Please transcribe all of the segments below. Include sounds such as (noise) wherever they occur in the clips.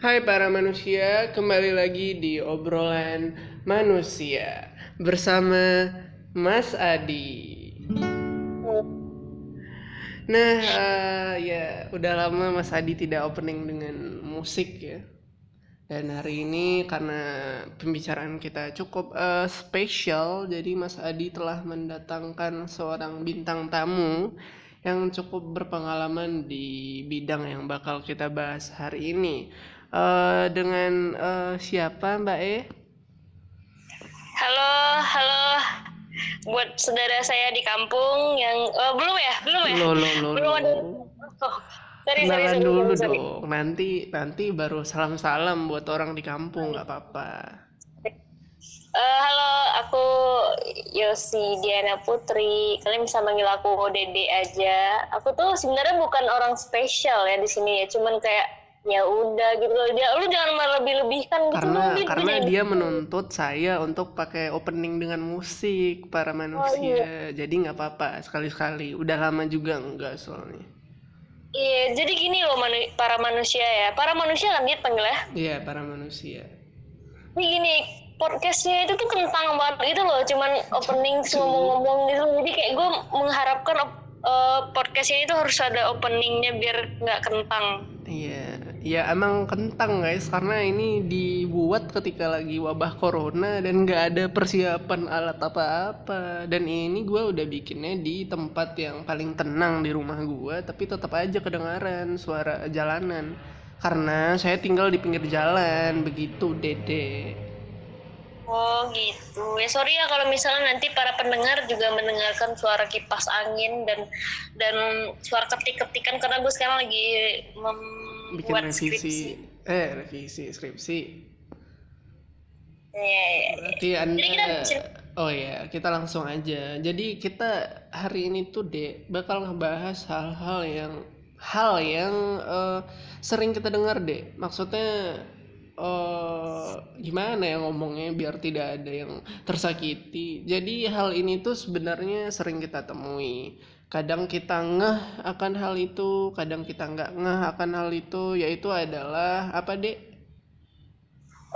Hai para manusia, kembali lagi di obrolan manusia bersama Mas Adi. Nah, eh, ya udah lama Mas Adi tidak opening dengan musik ya. Dan hari ini karena pembicaraan kita cukup eh, spesial, jadi Mas Adi telah mendatangkan seorang bintang tamu yang cukup berpengalaman di bidang yang bakal kita bahas hari ini. Eh, dengan eh, siapa Mbak E? Halo, halo. Buat saudara saya di kampung yang oh, belum ya, belum ya. Lo lo lo. Belum ada. Oh, sorry, sorry, Kenalan sorry, dulu sorry. dong. Nanti nanti baru salam-salam buat orang di kampung nggak apa-apa. Eh, halo, aku Yosi Diana Putri. Kalian bisa manggil aku Dede aja. Aku tuh sebenarnya bukan orang spesial ya di sini ya, cuman kayak ya udah gitu loh. Dia, lu jangan melebih-lebihkan gitu Karena loh. Karena punya- dia menuntut saya untuk pakai opening dengan musik para manusia. Jadi nggak apa-apa sekali-sekali. Udah lama juga enggak soalnya. Iya, jadi gini loh manu- para manusia ya. Para manusia kan dia panggil ya. Iya para manusia. Ini gini, podcastnya itu tuh kentang banget gitu loh, cuman opening ngomong-ngomong gitu. Jadi kayak gue mengharapkan op- eh, podcastnya itu harus ada openingnya biar nggak kentang. Iya, ya emang kentang guys karena ini dibuat ketika lagi wabah corona dan nggak ada persiapan alat apa-apa dan ini gua udah bikinnya di tempat yang paling tenang di rumah gua tapi tetap aja kedengaran suara jalanan karena saya tinggal di pinggir jalan begitu dede. Oh gitu. Ya sorry ya kalau misalnya nanti para pendengar juga mendengarkan suara kipas angin dan dan suara ketik-ketikan karena gue sekarang lagi Bikin membuat revisi, skripsi. eh revisi skripsi. Iya. Berarti Anda Jadi kita bisa- Oh ya, kita langsung aja. Jadi kita hari ini tuh deh bakal ngebahas hal-hal yang hal yang eh, sering kita dengar deh. Maksudnya eh gimana ya ngomongnya biar tidak ada yang tersakiti. Jadi hal ini tuh sebenarnya sering kita temui. Kadang kita ngeh akan hal itu, kadang kita nggak ngeh akan hal itu, yaitu adalah apa dek?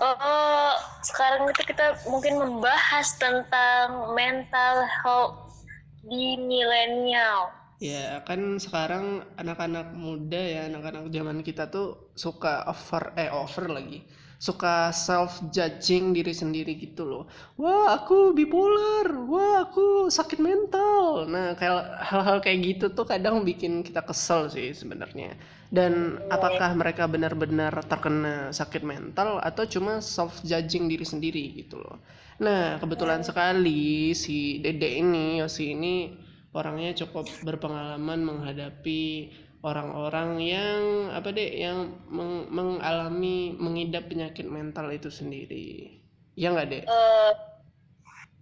Oh, sekarang itu kita mungkin membahas tentang mental health di milenial. Ya kan sekarang anak-anak muda ya anak-anak zaman kita tuh suka over eh over lagi suka self judging diri sendiri gitu loh. Wah aku bipolar. Wah aku sakit mental. Nah kayak hal-hal kayak gitu tuh kadang bikin kita kesel sih sebenarnya. Dan apakah mereka benar-benar terkena sakit mental atau cuma self judging diri sendiri gitu loh. Nah kebetulan sekali si dede ini Yosi ini orangnya cukup berpengalaman menghadapi orang-orang yang apa deh yang meng- mengalami mengidap penyakit mental itu sendiri. Ya nggak deh? Eh,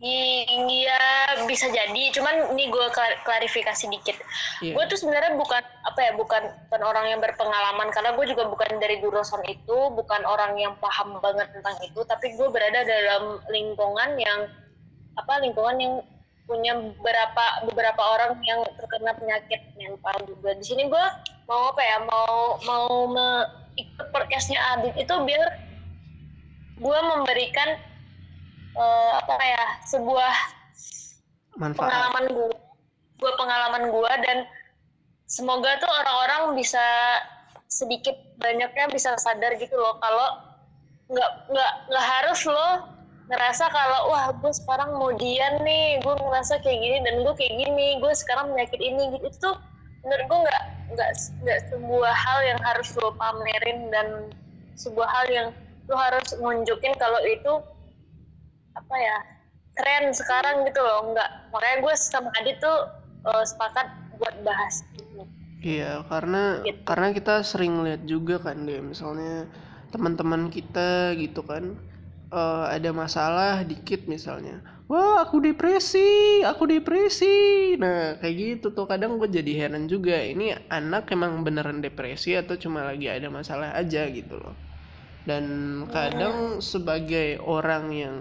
Iya bisa jadi, cuman ini gue klarifikasi dikit. Iya. Gue tuh sebenarnya bukan apa ya, bukan bukan orang yang berpengalaman. Karena gue juga bukan dari jurusan itu, bukan orang yang paham banget tentang itu, tapi gue berada dalam lingkungan yang apa lingkungan yang punya beberapa beberapa orang yang terkena penyakit mental juga. Di sini gue mau apa ya, mau mau me, ikut podcastnya Adit itu biar gue memberikan eh, apa ya sebuah manfaat pengalaman gue gue pengalaman gue dan semoga tuh orang-orang bisa sedikit banyaknya bisa sadar gitu loh kalau nggak nggak nggak harus lo ngerasa kalau wah gue sekarang kemudian nih gue ngerasa kayak gini dan gue kayak gini gue sekarang penyakit ini gitu itu tuh menurut gue nggak nggak nggak sebuah hal yang harus lo pamerin dan sebuah hal yang lo harus nunjukin kalau itu apa ya tren sekarang gitu loh nggak makanya gue sama Adit tuh eh, sepakat buat bahas ini. iya karena Gitu. karena kita sering lihat juga kan deh misalnya teman-teman kita gitu kan eh, ada masalah dikit misalnya wah aku depresi aku depresi. Nah kayak gitu tuh kadang gue jadi heran juga ini anak emang beneran depresi atau cuma lagi ada masalah aja gitu loh. Dan kadang sebagai orang yang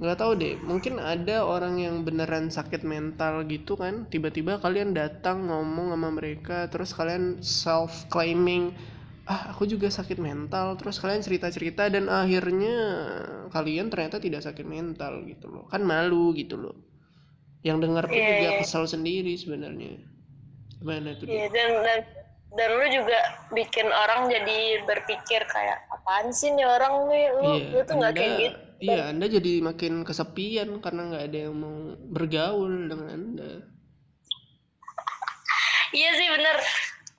nggak tahu deh mungkin ada orang yang beneran sakit mental gitu kan tiba-tiba kalian datang ngomong sama mereka terus kalian self claiming ah aku juga sakit mental. Terus kalian cerita-cerita dan akhirnya kalian ternyata tidak sakit mental gitu loh. Kan malu gitu loh. Yang dengar pun Iya, juga iya. kesal sendiri sebenarnya. Gimana tuh Iya dia dan dan dan lu juga bikin orang jadi berpikir kayak apaan sih nih orang nih? Lu iya lu tuh nggak kayak gitu. iya anda jadi makin kesepian karena nggak ada yang mau bergaul dengan anda. Iya sih bener.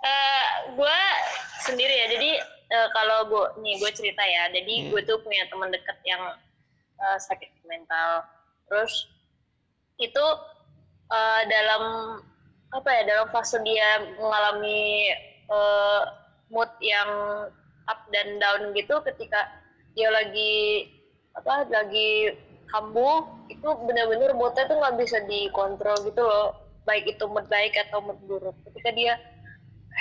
Eh gue sendiri ya. Jadi eh, kalau gue nih gue cerita ya. Jadi Iya. gue tuh punya teman dekat yang eh, sakit mental. Terus itu eh, dalam apa ya dalam fase dia mengalami eh, mood yang up dan down gitu ketika dia lagi apa lagi kambuh itu benar-benar moodnya tuh nggak bisa dikontrol gitu loh. Baik itu mood baik atau mood buruk. Ketika dia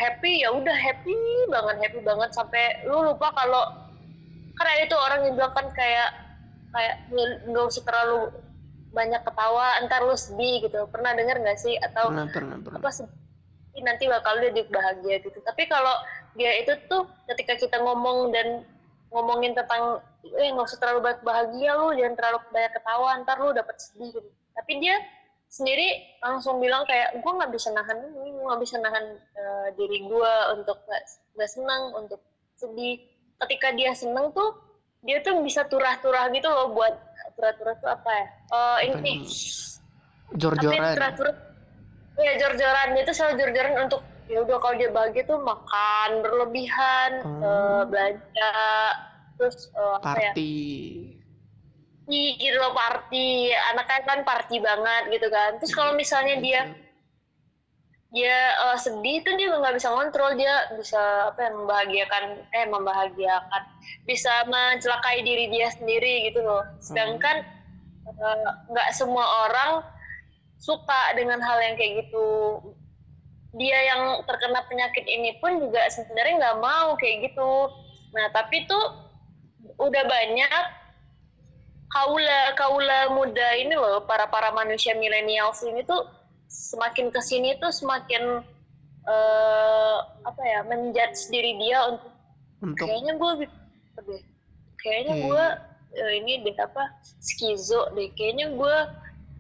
happy ya udah happy banget happy banget. Sampai lu lupa kalau kan ada itu orang yang bilang kan kayak kayak "Nggak- usah terlalu banyak ketawa ntar lu sedih gitu. Pernah dengar nggak sih? Atau pernah pernah pernah. apa sedih nanti bakal jadi bahagia gitu. Tapi kalau dia itu tuh ketika kita ngomong dan ngomongin tentang eh nggak usah terlalu banyak bahagia lu jangan terlalu banyak ketawa ntar lu dapet sedih. Gitu tapi dia sendiri langsung bilang kayak gue nggak bisa nahan nggak bisa nahan eh, diri gue untuk nggak nggak senang untuk sedih. Ketika dia seneng tuh dia tuh bisa turah-turah gitu loh buat turah-turah tuh apa ya? Eh ini. jor-joran. teratur ya jor-joran. Dia tuh selalu jor-joran untuk ya udah kalau dia bahagia tuh makan berlebihan Oh. eh, belanja terus apa ya party gitu loh party anaknya kan party banget gitu kan. Terus kalau misalnya dia dia eh, sedih tuh dia nggak bisa ngontrol dia bisa apa ya membahagiakan eh membahagiakan bisa mencelakai diri dia sendiri gitu loh. Sedangkan eh, nggak semua orang suka dengan hal yang kayak gitu. Dia yang terkena penyakit ini pun juga sebenarnya nggak mau kayak gitu. Nah tapi tuh udah banyak kaula kaula muda ini loh para para manusia milenial ini tuh semakin ke sini tuh semakin eh, apa ya menjudge diri dia untuk untuk kayaknya gue kayaknya Iya, gue eh, ini deh apa skizo deh. Kayaknya gue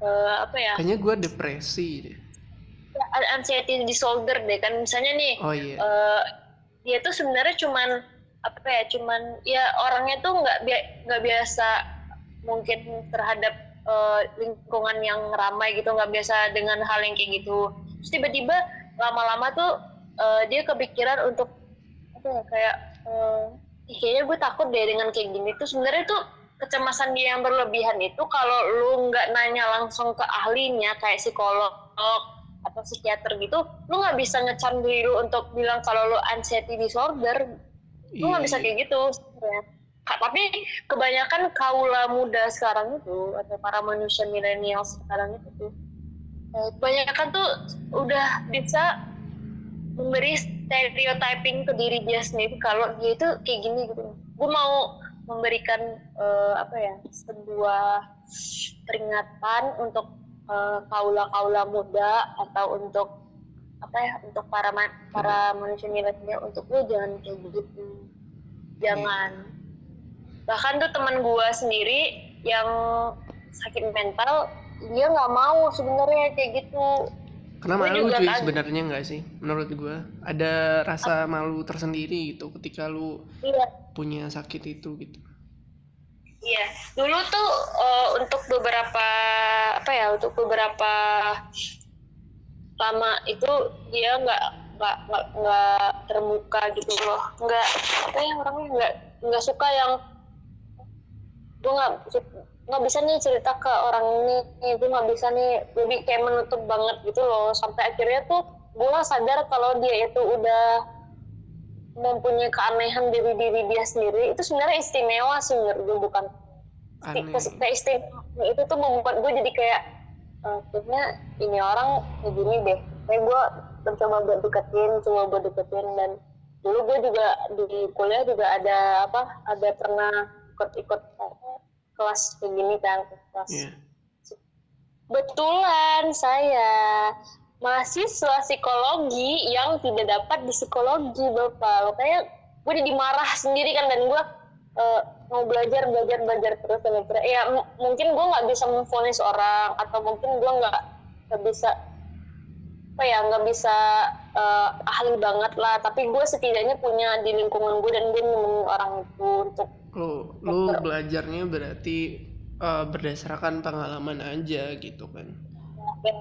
eh, apa ya kayaknya gue depresi deh. Anxiety disorder deh. Kan misalnya nih oh iya. eh, dia tuh sebenarnya cuman apa ya cuman ya orangnya tuh nggak nggak biasa mungkin terhadap eh, lingkungan yang ramai gitu nggak biasa dengan hal yang kayak gitu terus tiba-tiba lama-lama tuh eh, dia kepikiran untuk apa ya kayak eh, "Ih, kayaknya gue takut deh dengan kayak gini tuh sebenarnya tuh kecemasan dia yang berlebihan itu kalau lu nggak nanya langsung ke ahlinya kayak psikolog atau psikiater gitu lu nggak bisa ngecam diri lu untuk bilang kalau lu anxiety disorder lu nggak Iya, bisa iya. kayak gitu sebenarnya. Tapi kebanyakan kaula muda sekarang itu atau para manusia milenial sekarang itu tuh eh, kebanyakan tuh udah bisa memberi stereotyping ke diri dia sendiri kalau dia itu kayak gini gitu. Gue mau memberikan eh, apa ya sebuah peringatan untuk eh, kaula-kaula muda atau untuk apa ya untuk para ma- para manusia milenial untuk lu jangan kayak begitu jangan bahkan tuh teman gua sendiri yang sakit mental dia nggak mau sebenarnya kayak gitu. Karena Gua malu cuy kaget. sebenarnya nggak sih menurut gue ada rasa malu tersendiri gitu ketika lu iya. punya sakit itu gitu. Iya, dulu tuh eh, untuk beberapa apa ya, untuk beberapa lama itu dia nggak nggak nggak terbuka gitu loh, nggak apa ya orangnya nggak nggak suka yang gue nggak nggak bisa nih cerita ke orang ini, gue nggak bisa nih lebih kayak menutup banget gitu loh, sampai akhirnya tuh gue sadar kalau dia itu udah mempunyai keanehan diri diri dia sendiri. Itu sebenarnya istimewa sih menurut gue bukan. Keistimewa itu tuh membuat gue jadi kayak "Eh, kayaknya ini orang kayak gini deh. Kayak gue mencoba buat deketin coba buat deketin. Dan dulu gue juga di kuliah juga ada apa ada pernah ikut-ikut kelas kayak gini kan kelas Iya. Betulan saya mahasiswa psikologi yang tidak dapat di psikologi Bapak. Makanya gue jadi marah sendiri kan dan gue uh, mau belajar belajar belajar terus dan akhirnya ya mungkin gue nggak bisa memfonis orang atau mungkin gue nggak nggak bisa apa ya nggak bisa uh, ahli banget lah tapi gue setidaknya punya di lingkungan gue dan gue nemenin orang itu untuk Lu lu belajarnya berarti uh, berdasarkan pengalaman aja gitu kan.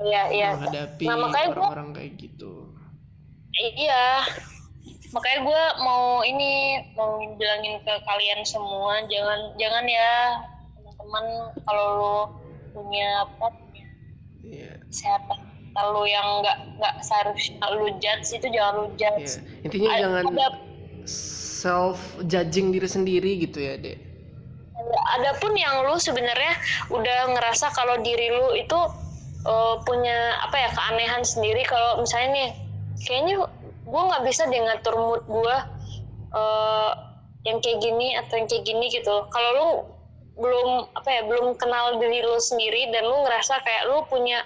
ya ya. Menghadapi Nah, makanya gua- orang-orang kayak gitu. iya makanya gue mau ini mau bilangin ke kalian semua jangan jangan ya teman-teman kalau lo punya apa Iya. kesehatan kalau yang nggak nggak seharusnya lu judge itu jangan lu judge Intinya A- jangan ada self judging diri sendiri gitu ya, Dek. ada pun yang lu sebenarnya udah ngerasa kalau diri lu itu eh, punya apa ya keanehan sendiri. Kalau misalnya nih kayaknya gue nggak bisa deh ngatur mood gue eh, yang kayak gini atau yang kayak gini gitu. Kalau lu belum apa ya belum kenal diri lu sendiri dan lu ngerasa kayak lu punya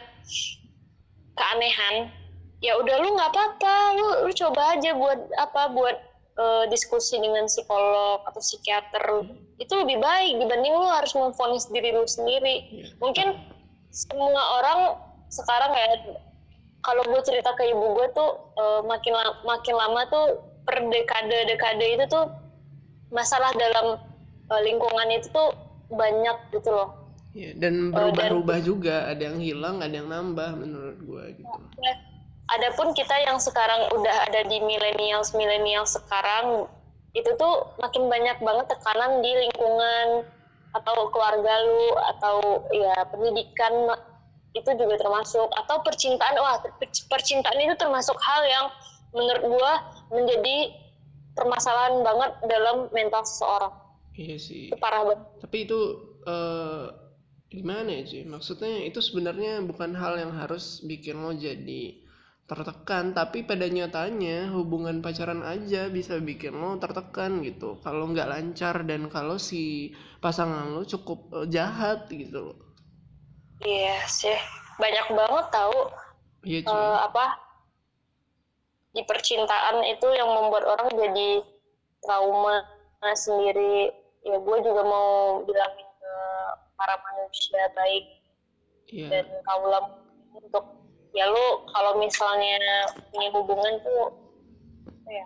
keanehan ya udah lu nggak apa-apa. Lu lu coba aja buat apa buat eh, diskusi dengan psikolog atau psikiater itu lebih baik dibanding lu harus memvonis diri lu sendiri Iya. mungkin semua orang sekarang kayak kalau gue cerita ke ibu gue tuh eh, makin la- makin lama tuh per dekade dekade itu tuh masalah dalam eh, lingkungan itu tuh banyak gitu loh Iya, dan berubah-ubah juga, ada yang hilang, ada yang nambah menurut gua gitu. Adapun kita yang sekarang udah ada di millennials millennials sekarang itu tuh makin banyak banget tekanan di lingkungan atau keluarga lu atau ya pendidikan itu juga termasuk atau percintaan wah per- percintaan itu termasuk hal yang menurut gua menjadi permasalahan banget dalam mental seseorang Iya sih. itu parah banget Tapi itu eh, gimana ya sih? Maksudnya itu sebenarnya bukan hal yang harus bikin lo jadi tertekan, tapi pada nyatanya hubungan pacaran aja bisa bikin lo tertekan gitu. Kalau nggak lancar dan kalau si pasangan lo cukup eh, jahat gitu loh. iya sih banyak banget tahu Iya cuy. eh, apa di percintaan itu yang membuat orang jadi trauma sendiri ya gue juga mau bilangin ke para manusia baik Iya. dan kaulah untuk ya lu kalau misalnya punya hubungan tuh ya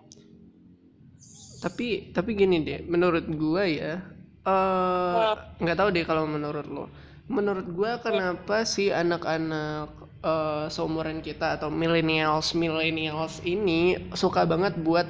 Tapi tapi gini deh, menurut gua ya, eh nggak tahu deh kalau menurut lo. Menurut gua kenapa sih anak-anak eh, seumuran kita atau millennials millennials ini suka banget buat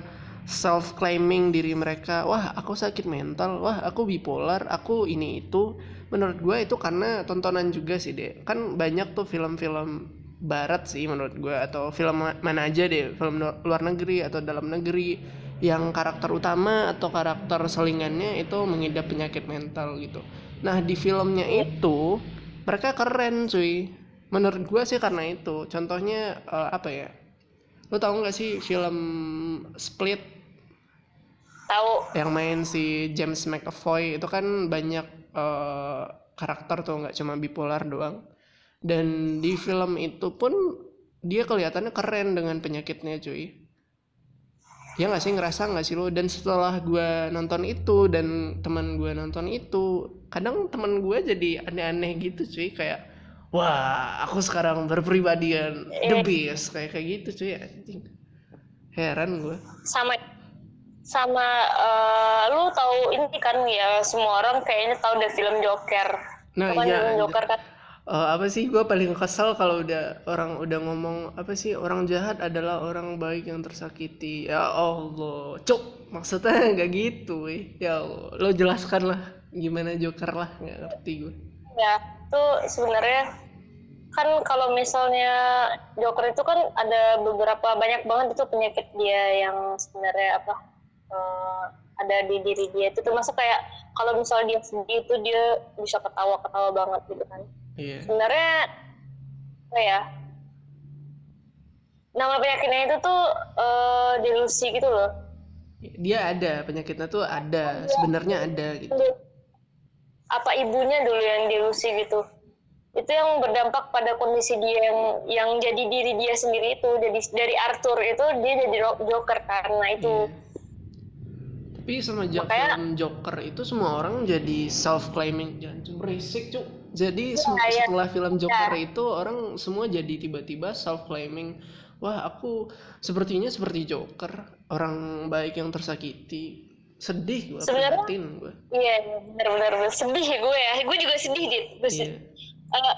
self claiming diri mereka. Wah, aku sakit mental. Wah, aku bipolar. Aku ini itu. Menurut gua itu karena tontonan juga sih deh. Kan banyak tuh film-film barat sih menurut gua atau film ma- mana aja deh, film lu- luar negeri atau dalam negeri yang karakter utama atau karakter selingannya itu mengidap penyakit mental gitu. Nah di filmnya itu mereka keren cuy. Menurut gua sih karena itu. Contohnya eh, apa ya? Lo tau nggak sih film Split tahu yang main si James McAvoy itu kan banyak eh, karakter tuh nggak cuma bipolar doang. Dan di film itu pun dia kelihatannya keren dengan penyakitnya cuy. Ya nggak sih ngerasa nggak sih lo? Dan setelah gue nonton itu dan teman gue nonton itu kadang teman gue jadi aneh-aneh gitu cuy. Kayak wah aku sekarang berpribadian the best. Kayak kayak gitu cuy anjing. Heran gue sama sama eh, lu tahu ini kan ya semua orang kayaknya tahu deh film Joker. Nah iya. Joker kan Eh, apa sih gue paling kesel kalau udah orang udah ngomong apa sih orang jahat adalah orang baik yang tersakiti. Ya Allah cuk. Maksudnya (laughs) nggak gitu weh. Ya Allah lo jelaskan lah gimana Joker lah nggak ngerti gue ya itu sebenarnya kan kalau misalnya Joker itu kan ada beberapa banyak banget itu penyakit dia yang sebenarnya apa eh, ada di diri dia. Itu termasuk kayak kalau misalnya dia sedih itu dia bisa ketawa-ketawa banget gitu kan iya. Sebenarnya apa ya nama penyakitnya itu tuh eh, delusi gitu loh. Dia ada penyakitnya tuh ada sebenarnya ada gitu. Apa ibunya dulu yang delusi gitu. Itu yang berdampak pada kondisi dia yang yang jadi diri dia sendiri itu. Jadi dari Arthur itu dia jadi Joker karena itu. Iya. Tapi semenjak Makanya- film Joker itu semua orang jadi self claiming jangan cuma berisik cuk. Jadi se- iya. setelah film Joker itu orang semua jadi tiba-tiba self claiming wah aku sepertinya seperti Joker orang baik yang tersakiti sedih gue Sebenarnya- prihatin gue Iya, benar-benar sedih ya gue ya. Gue juga sedih, Dit. Gue iya. Eh,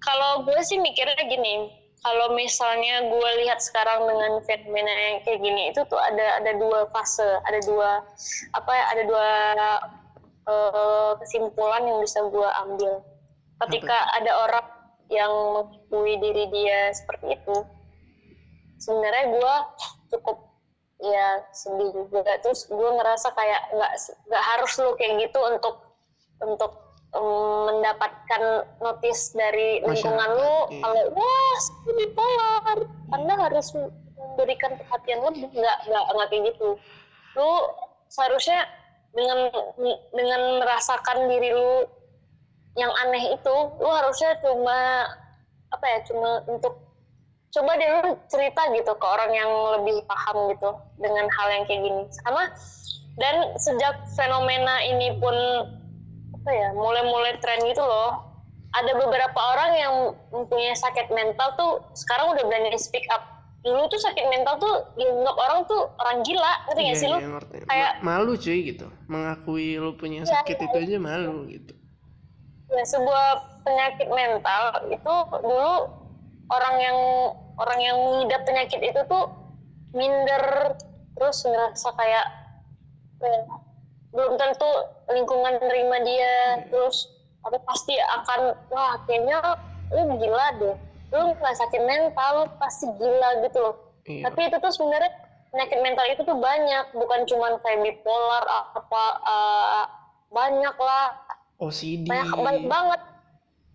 kalau gue sih mikirnya gini, kalau misalnya gue lihat sekarang dengan fenomena yang kayak gini itu tuh ada ada dua fase, ada dua apa ya, ada dua eh, kesimpulan yang bisa gue ambil. Ketika ada orang yang mengakui diri dia seperti itu, sebenarnya gue cukup ya sedih juga. Terus gue ngerasa kayak nggak nggak harus lu kayak gitu untuk untuk em, mendapatkan notice dari lingkungan Masyarakat, lu iya. kalau wah saya bipolar anda harus memberikan perhatian lebih nggak nggak nggak kayak gitu lu seharusnya dengan dengan merasakan diri lu yang aneh itu lu harusnya cuma apa ya cuma untuk coba deh lu cerita gitu ke orang yang lebih paham gitu dengan hal yang kayak gini. Sama dan sejak fenomena ini pun apa ya mulai-mulai tren gitu loh ada beberapa orang yang mempunyai sakit mental tuh sekarang udah berani speak up. Dulu tuh sakit mental tuh dianggap orang tuh orang gila ngerti Iya, gak sih lu? iya, kayak- malu cuy gitu mengakui lu punya Iya, sakit itu aja malu gitu ya sebuah penyakit mental itu dulu orang yang orang yang mengidap penyakit itu tuh minder terus ngerasa kayak ya, belum tentu lingkungan terima dia terus apa pasti akan wah kayaknya lu gila deh lu nggak sakit mental lu pasti gila gitu loh. Iya. Tapi itu tuh sebenarnya penyakit mental itu tuh banyak bukan cuman kayak bipolar apa eh, banyak lah OCD banyak banyak banget.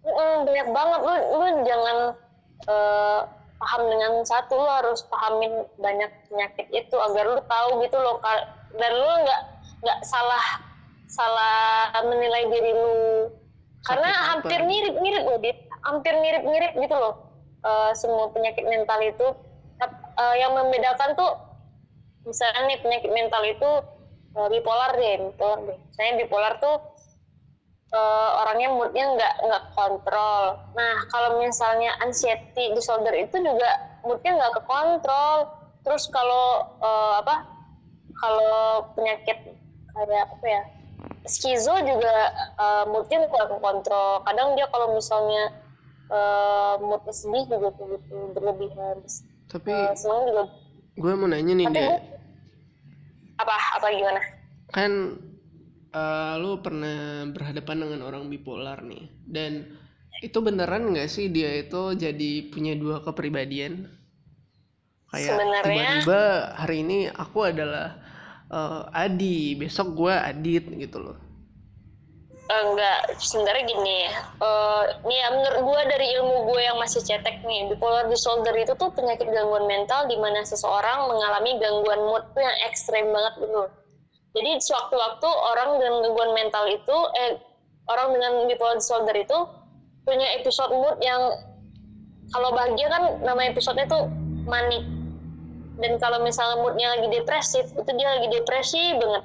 Mm, banyak banget. Lu lu jangan eh, paham dengan satu. Lu harus pahamin banyak penyakit itu agar lu tahu gitu loh dan lu nggak nggak salah salah menilai diri lu. Karena Sakit hampir mirip mirip loh dit. Hampir mirip mirip gitu loh eh, semua penyakit mental itu. Eh, yang membedakan tuh misalnya nih penyakit mental itu eh, bipolar deh bipolar deh saya bipolar tuh eh, orangnya moodnya nggak nggak kontrol. Nah kalau misalnya anxiety disorder itu juga moodnya nggak kekontrol. Terus kalau eh, apa? Kalau penyakit kayak apa ya? Skizo juga eh, moodnya nggak kekontrol. Kadang dia kalau misalnya eh, moodnya sedih juga begitu berlebihan. tapi senang juga. gue mau nanya nih Tapi deh apa apa gimana? kan eh, lu pernah berhadapan dengan orang bipolar nih. Dan itu beneran nggak sih dia itu jadi punya dua kepribadian? Kayak Sebenarnya- tiba-tiba hari ini aku adalah eh, Adi besok gue Adit gitu loh. Eh, enggak sebenarnya gini eh nih ya menurut gue dari ilmu gue yang masih cetek nih bipolar disorder itu tuh penyakit gangguan mental di mana seseorang mengalami gangguan mood tuh yang ekstrem banget gitu jadi sewaktu-waktu orang dengan gangguan mental itu eh orang dengan bipolar disorder itu punya episode mood yang kalau bahagia kan nama episodenya tuh manik. Dan kalau misalnya moodnya lagi depresif itu dia lagi depresi banget.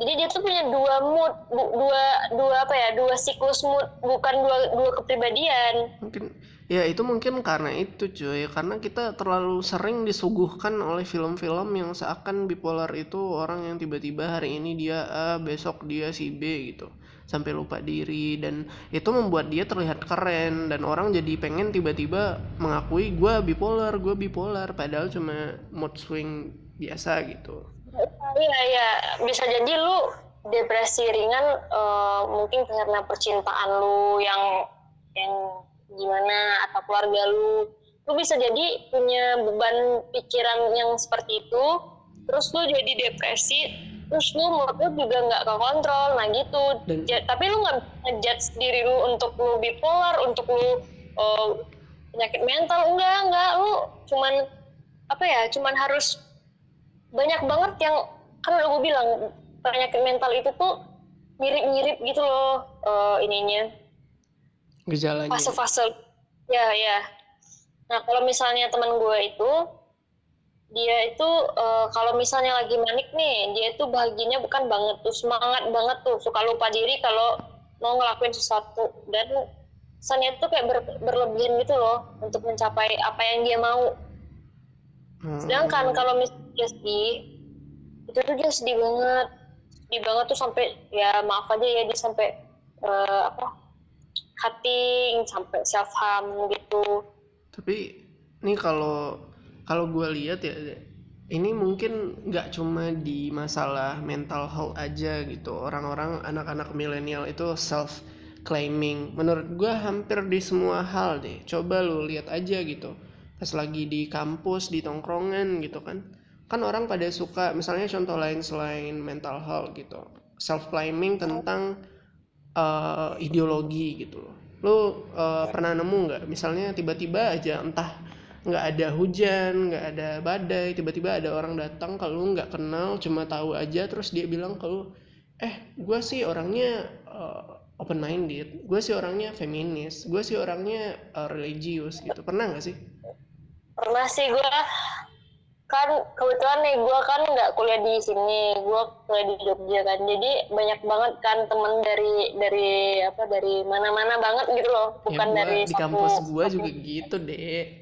Jadi dia tuh punya dua mood dua dua apa ya dua siklus mood bukan dua dua kepribadian. Mungkin ya itu mungkin karena itu cuy. Karena kita terlalu sering disuguhkan oleh film-film yang seakan bipolar itu orang yang tiba-tiba hari ini dia A besok dia si B gitu. Sampai lupa diri. Dan itu membuat dia terlihat keren. Dan orang jadi pengen tiba-tiba mengakui gue bipolar gue bipolar. Padahal cuma mood swing biasa gitu. Iya iya. Bisa jadi lu depresi ringan eh, mungkin karena percintaan lu yang yang gimana atau keluarga lu. Lu bisa jadi punya beban pikiran yang seperti itu terus lu jadi depresi terus lu mood lu juga nggak kekontrol. Nah gitu. Dan- Ja- tapi lu nggak ngejudge diri lu untuk lu bipolar untuk lu eh, penyakit mental. Enggak enggak. Lu cuman apa ya cuman harus banyak banget yang kan udah gue bilang penyakit mental itu tuh mirip-mirip gitu loh eh, ininya gejalanya. Fase-fase ya ya. Nah kalau misalnya teman gue itu dia itu uh, kalau misalnya lagi manik nih dia itu bahagianya bukan banget tuh semangat banget tuh. Suka lupa diri kalau mau ngelakuin sesuatu. Dan kesannya tuh kayak ber, berlebihan gitu loh untuk mencapai apa yang dia mau. Hmm. sedangkan kalau misalnya dia sedih itu tuh dia sedih banget. Sedih banget tuh sampai ya maaf aja ya dia sampai uh, apa cutting sampai self harm gitu. Tapi ini kalau kalau gue lihat ya ini mungkin nggak cuma di masalah mental health aja gitu. Orang-orang anak-anak milenial itu self claiming menurut gue hampir di semua hal deh. Coba lu lihat aja gitu. Pas lagi di kampus di tongkrongan gitu kan. Kan orang pada suka misalnya contoh lain selain mental health gitu. Self claiming tentang uh, ideologi gitu loh. Lu uh, pernah nemu nggak? Misalnya tiba-tiba aja entah nggak ada hujan nggak ada badai tiba-tiba ada orang datang kalau nggak kenal cuma tahu aja terus dia bilang kalau eh gue sih orangnya uh, eh, open minded gue sih orangnya feminis gue sih orangnya uh, religius gitu. Pernah nggak sih? Pernah sih gue kan kebetulan nih gue kan nggak kuliah di sini gue kuliah di Jogja kan jadi banyak banget kan temen dari dari apa dari mana-mana banget gitu loh ya, bukan ya, gua, dari di kampus gue juga gitu deh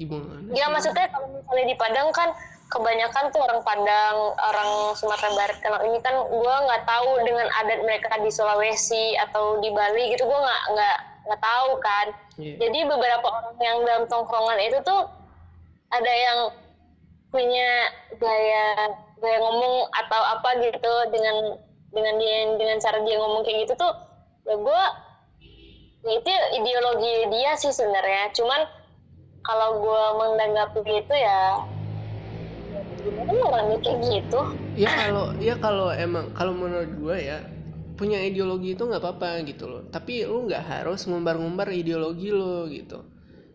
Gimana? Ya maksudnya kalau misalnya di Padang kan kebanyakan tuh orang Padang, orang Sumatera Barat. Kalau ini kan gue nggak tahu dengan adat mereka di Sulawesi atau di Bali gitu, gue nggak nggak nggak tahu kan. Yeah. Jadi beberapa orang yang dalam tongkrongan itu tuh ada yang punya gaya gaya ngomong atau apa gitu dengan dengan dia dengan cara dia ngomong kayak gitu tuh ya gue ya itu ideologi dia sih sebenarnya. Cuman kalau gue menanggapi gitu ya gimana orangnya kayak gitu? Ya kalau ya kalau emang kalau menurut gue ya punya ideologi itu nggak apa-apa gitu loh. Tapi lu nggak harus ngumbar-ngumbar ideologi lo gitu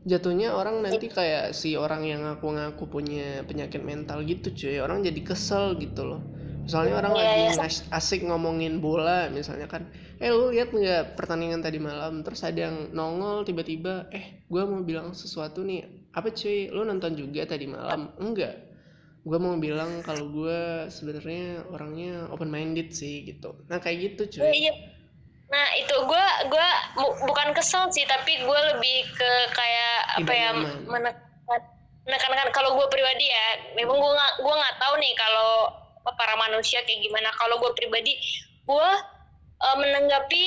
jatuhnya orang nanti kayak si orang yang ngaku-ngaku punya penyakit mental gitu cuy. Orang jadi kesel gitu loh. Soalnya orang yeah, lagi yeah. asik ngomongin bola misalnya kan. Eh lu lihat nggak pertandingan tadi malam? Terus ada yang nongol tiba-tiba eh gue mau bilang sesuatu nih. Apa cuy? Lu nonton juga tadi malam? Enggak. Gue mau bilang kalau gue sebenarnya orangnya open minded sih gitu. Nah kayak gitu cuy. Iya, nah itu gue gue bukan kesel sih tapi gue lebih ke kayak apa ya menekan menekankan. Kalau gue pribadi ya memang gue nggak gue nggak tahu nih kalau para manusia kayak gimana. Kalau gue pribadi gue uh, menanggapi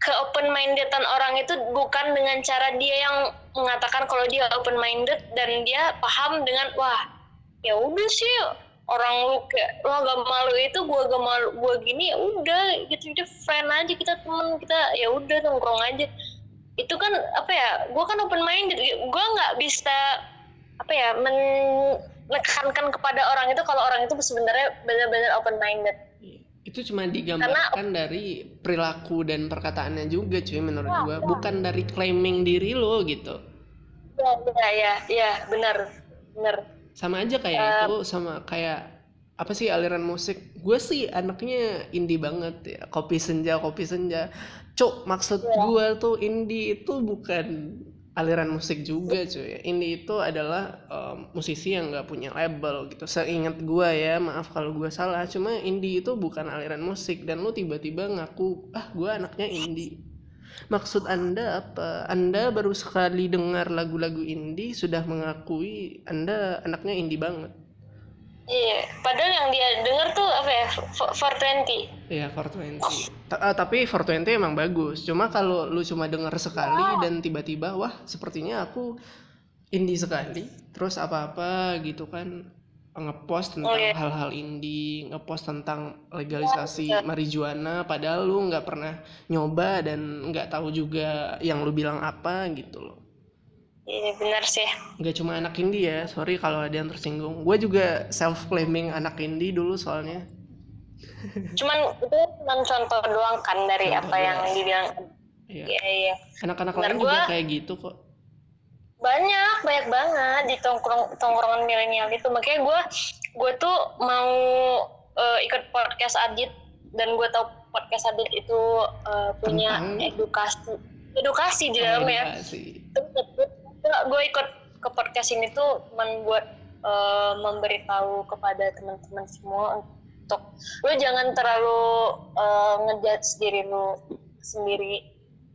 ke open mindedan orang itu bukan dengan cara dia yang mengatakan kalau dia open minded dan dia paham dengan wah ya udah sih orang lu kayak lo gak malu itu gue gak malu gue gini ya udah gitu gitu friend aja kita temen kita ya udah nongkrong aja itu kan apa ya gue kan open minded gue nggak bisa apa ya men menekankan kepada orang itu kalau orang itu sebenarnya benar-benar open minded iya. itu cuma digambarkan Karena, dari perilaku dan perkataannya juga cuy menurut ya, gua ya. bukan dari claiming diri lo gitu ya ya ya, ya benar benar sama aja kayak uh, itu sama kayak apa sih aliran musik? Gue sih anaknya indie banget ya kopi senja kopi senja. Cok maksud ya. gue tuh indie itu bukan aliran musik juga cuy. Ini itu adalah um, musisi yang nggak punya label gitu. Seingat gue ya maaf kalau gue salah cuma indie itu bukan aliran musik. Dan lu tiba-tiba ngaku ah gue anaknya indie maksud anda apa anda baru sekali dengar lagu-lagu indie sudah mengakui anda anaknya indie banget Iya, padahal yang dia denger tuh apa ya? 420. Iya, 420. T uh, tapi 420 emang bagus. Cuma kalau lu cuma denger sekali oh. dan tiba-tiba wah, sepertinya aku indie sekali. Terus apa-apa gitu kan ngepost tentang hal oh, iya. hal-hal indie, ngepost tentang legalisasi ya, marijuana padahal lu nggak pernah nyoba dan nggak tahu juga yang lu bilang apa gitu loh. Iya benar sih. Gak cuma anak indie ya, sorry kalau ada yang tersinggung. Gue juga self claiming anak indie dulu soalnya. Cuman itu cuma contoh doang kan dari contoh apa yang dibilang. Iya iya. iya. Anak-anak lain juga kayak gitu kok. Banyak, banyak banget di tongkrong tongkrongan milenial itu. Makanya gue gue tuh mau uh, ikut podcast Adit dan gue tau podcast Adit itu uh, punya Tentang... edukasi edukasi di dalamnya. Edukasi gue ikut ke podcast ini tuh cuman buat uh, memberitahu kepada teman-teman semua untuk lu jangan terlalu uh, ngejudge diri lu sendiri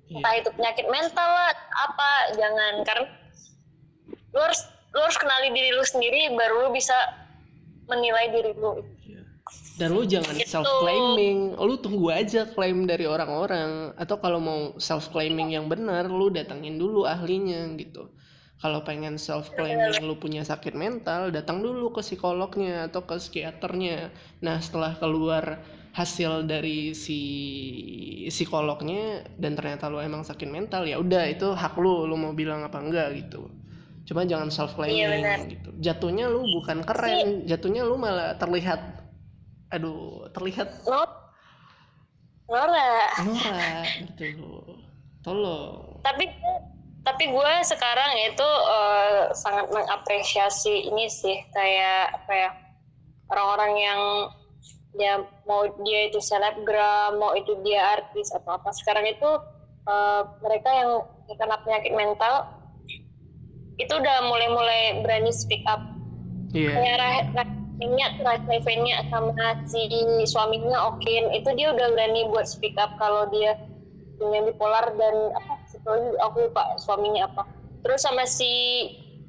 yeah. entah itu penyakit mental lah apa jangan karena lu harus lu harus kenali diri lu sendiri baru lu bisa menilai diri lu. Iya. dan lu jangan gitu. self claiming lu tunggu aja klaim dari orang-orang. Atau kalau mau self claiming yang benar lu datangin dulu ahlinya gitu. Kalau pengen self claiming lu punya sakit mental datang dulu ke psikolognya atau ke psikiaternya. Nah setelah keluar hasil dari si psikolognya dan ternyata lu emang sakit mental ya udah itu hak lu. Lu mau bilang apa enggak gitu cuma jangan self claiming iya, gitu. Jatuhnya lu bukan keren jatuhnya lu malah terlihat aduh terlihat Nora. Nora gitu. Tolong. Tapi tapi gue sekarang itu uh, sangat mengapresiasi ini sih kayak apa ya orang-orang yang ya mau dia itu selebgram mau itu dia artis atau apa. Sekarang itu uh, mereka yang kena penyakit mental itu udah mulai-mulai berani speak up. Yeah. kayak Rahimnya Rahimnya sama si suaminya Okin itu dia udah berani buat speak up kalau dia punya bipolar dan apa sebetulnya aku lupa suaminya apa. Terus sama si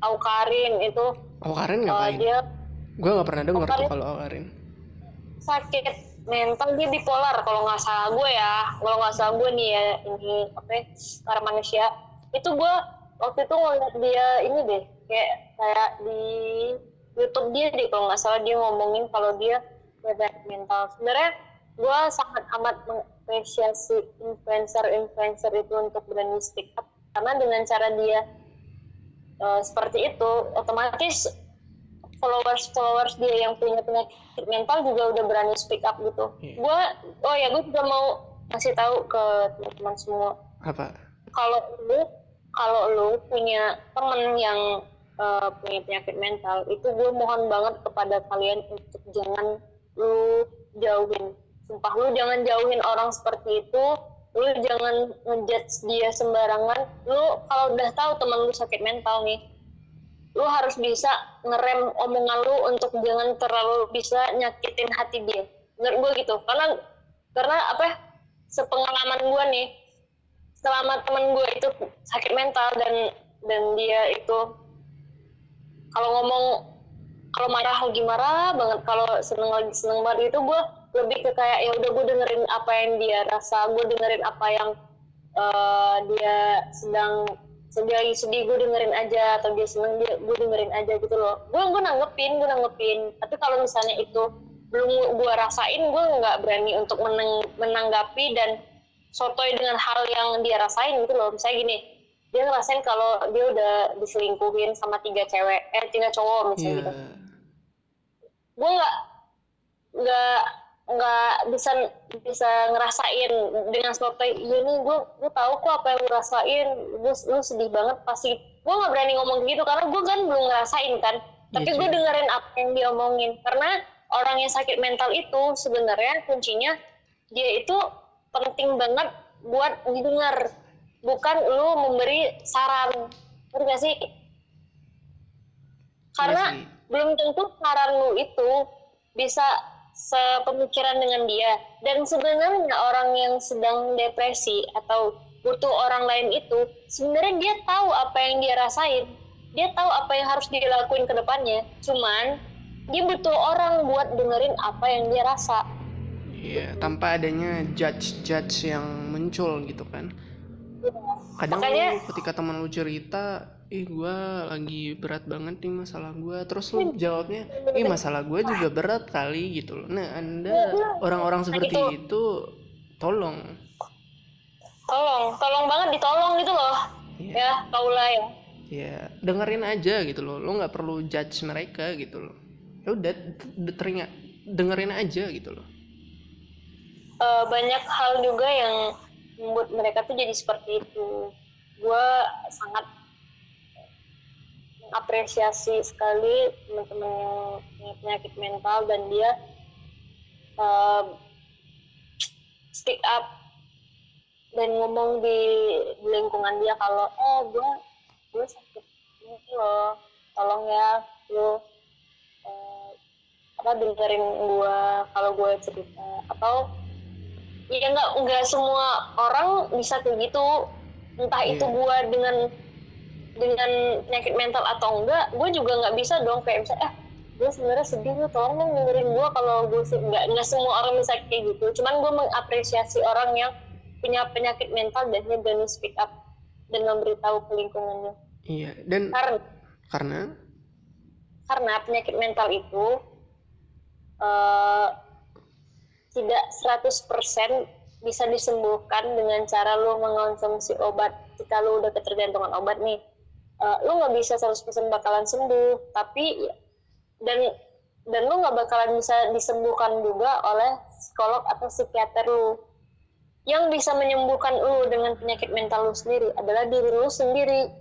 Aukarin itu Aukarin ngapain? Uh, dia gue nggak pernah dengar tuh kalau Aukarin. sakit mental dia bipolar kalau nggak salah gue ya. Kalau nggak salah gue nih ya ini apa ya, para manusia. Itu gue waktu itu ngeliat dia ini deh kayak kayak di YouTube dia deh kalau nggak salah dia ngomongin kalau dia bebek mental sebenarnya gue sangat amat mengapresiasi influencer-influencer itu untuk berani speak up karena dengan cara dia uh, seperti itu otomatis followers followers dia yang punya penyakit mental juga udah berani speak up gitu. Yeah. Gue, oh ya gue juga mau kasih tahu ke teman-teman semua. Apa? Kalau lu, kalau lu punya temen yang uh, punya penyakit mental, itu gue mohon banget kepada kalian untuk jangan lu jauhin. Sumpah lu jangan jauhin orang seperti itu. Lu jangan ngejudge dia sembarangan. Lu kalau udah tahu teman lu sakit mental nih, lu harus bisa ngerem omongan lu untuk jangan terlalu bisa nyakitin hati dia menurut gue gitu karena karena apa ya, sepengalaman gue nih selama temen gue itu sakit mental dan dan dia itu kalau ngomong kalau marah lagi marah banget kalau seneng lagi seneng banget itu gue lebih ke kayak ya udah gue dengerin apa yang dia rasa gue dengerin apa yang uh, dia sedang sedih lagi sedih gue dengerin aja atau dia seneng dia gue dengerin aja gitu loh. Gue gue nanggepin gue nanggepin. Tapi kalau misalnya itu belum gue rasain gue nggak berani untuk menang, menanggapi dan sotoy dengan hal yang dia rasain gitu loh. Misalnya gini dia ngerasain kalau dia udah diselingkuhin sama tiga cewek eh tiga cowok misalnya yeah. gitu. Gue nggak nggak nggak bisa bisa ngerasain dengan iya nih gue gue tahu kok apa yang gue rasain. Gue lu sedih banget pasti. Gue nggak berani ngomong gitu karena gue kan belum ngerasain kan. Tapi gue dengerin apa yang dia omongin. Karena orang yang sakit mental itu sebenarnya kuncinya dia itu penting banget buat didengar bukan lu memberi saran. Ngerti gak sih? Karena sih. belum tentu saran lu itu bisa sepemikiran dengan dia. Dan sebenarnya orang yang sedang depresi atau butuh orang lain itu sebenarnya dia tahu apa yang dia rasain. Dia tahu apa yang harus dilakuin ke depannya. Cuman dia butuh orang buat dengerin apa yang dia rasa iya. tanpa adanya judge judge yang muncul gitu kan. Iya. kadang Makanya, lu ketika teman lu cerita ih gue lagi berat banget nih masalah gue terus lu jawabnya ih masalah gue juga berat kali gitu loh. Nah anda orang-orang seperti itu. itu tolong. Tolong tolong banget ditolong gitu loh. Yeah. ya kaulah ya. Ya dengerin aja gitu loh. Lo nggak perlu judge mereka gitu loh. Ya udah teringat dengerin aja gitu loh uh, banyak hal juga yang membuat mereka tuh jadi seperti itu. Gue sangat apresiasi sekali teman-teman penyakit mental dan dia uh, speak up dan ngomong di, di lingkungan dia kalau eh gue gue sakit ini loh tolong ya lu apa dengerin gue kalau gue cerita. Atau ya nggak nggak semua orang bisa kayak gitu. Entah Iya. itu gue dengan dengan penyakit mental atau enggak gue juga nggak bisa dong. Kayak misalnya eh gue sebenarnya sedih lu tolong dong dengerin gue kalau gue sih nggak nggak semua orang bisa kayak gitu. Cuman gue mengapresiasi orang yang punya penyakit mental dan dia berani speak up dan memberitahu ke lingkungannya. Iya dan karena karena? Karena penyakit mental itu eh, tidak 100% bisa disembuhkan dengan cara lu mengonsumsi obat. Jika lu udah ketergantungan obat nih Eh, lu nggak bisa 100% bakalan sembuh. Tapi dan dan lu nggak bakalan bisa disembuhkan juga oleh psikolog atau psikiater lu. Yang bisa menyembuhkan lu dengan penyakit mental lu sendiri adalah diri lu sendiri.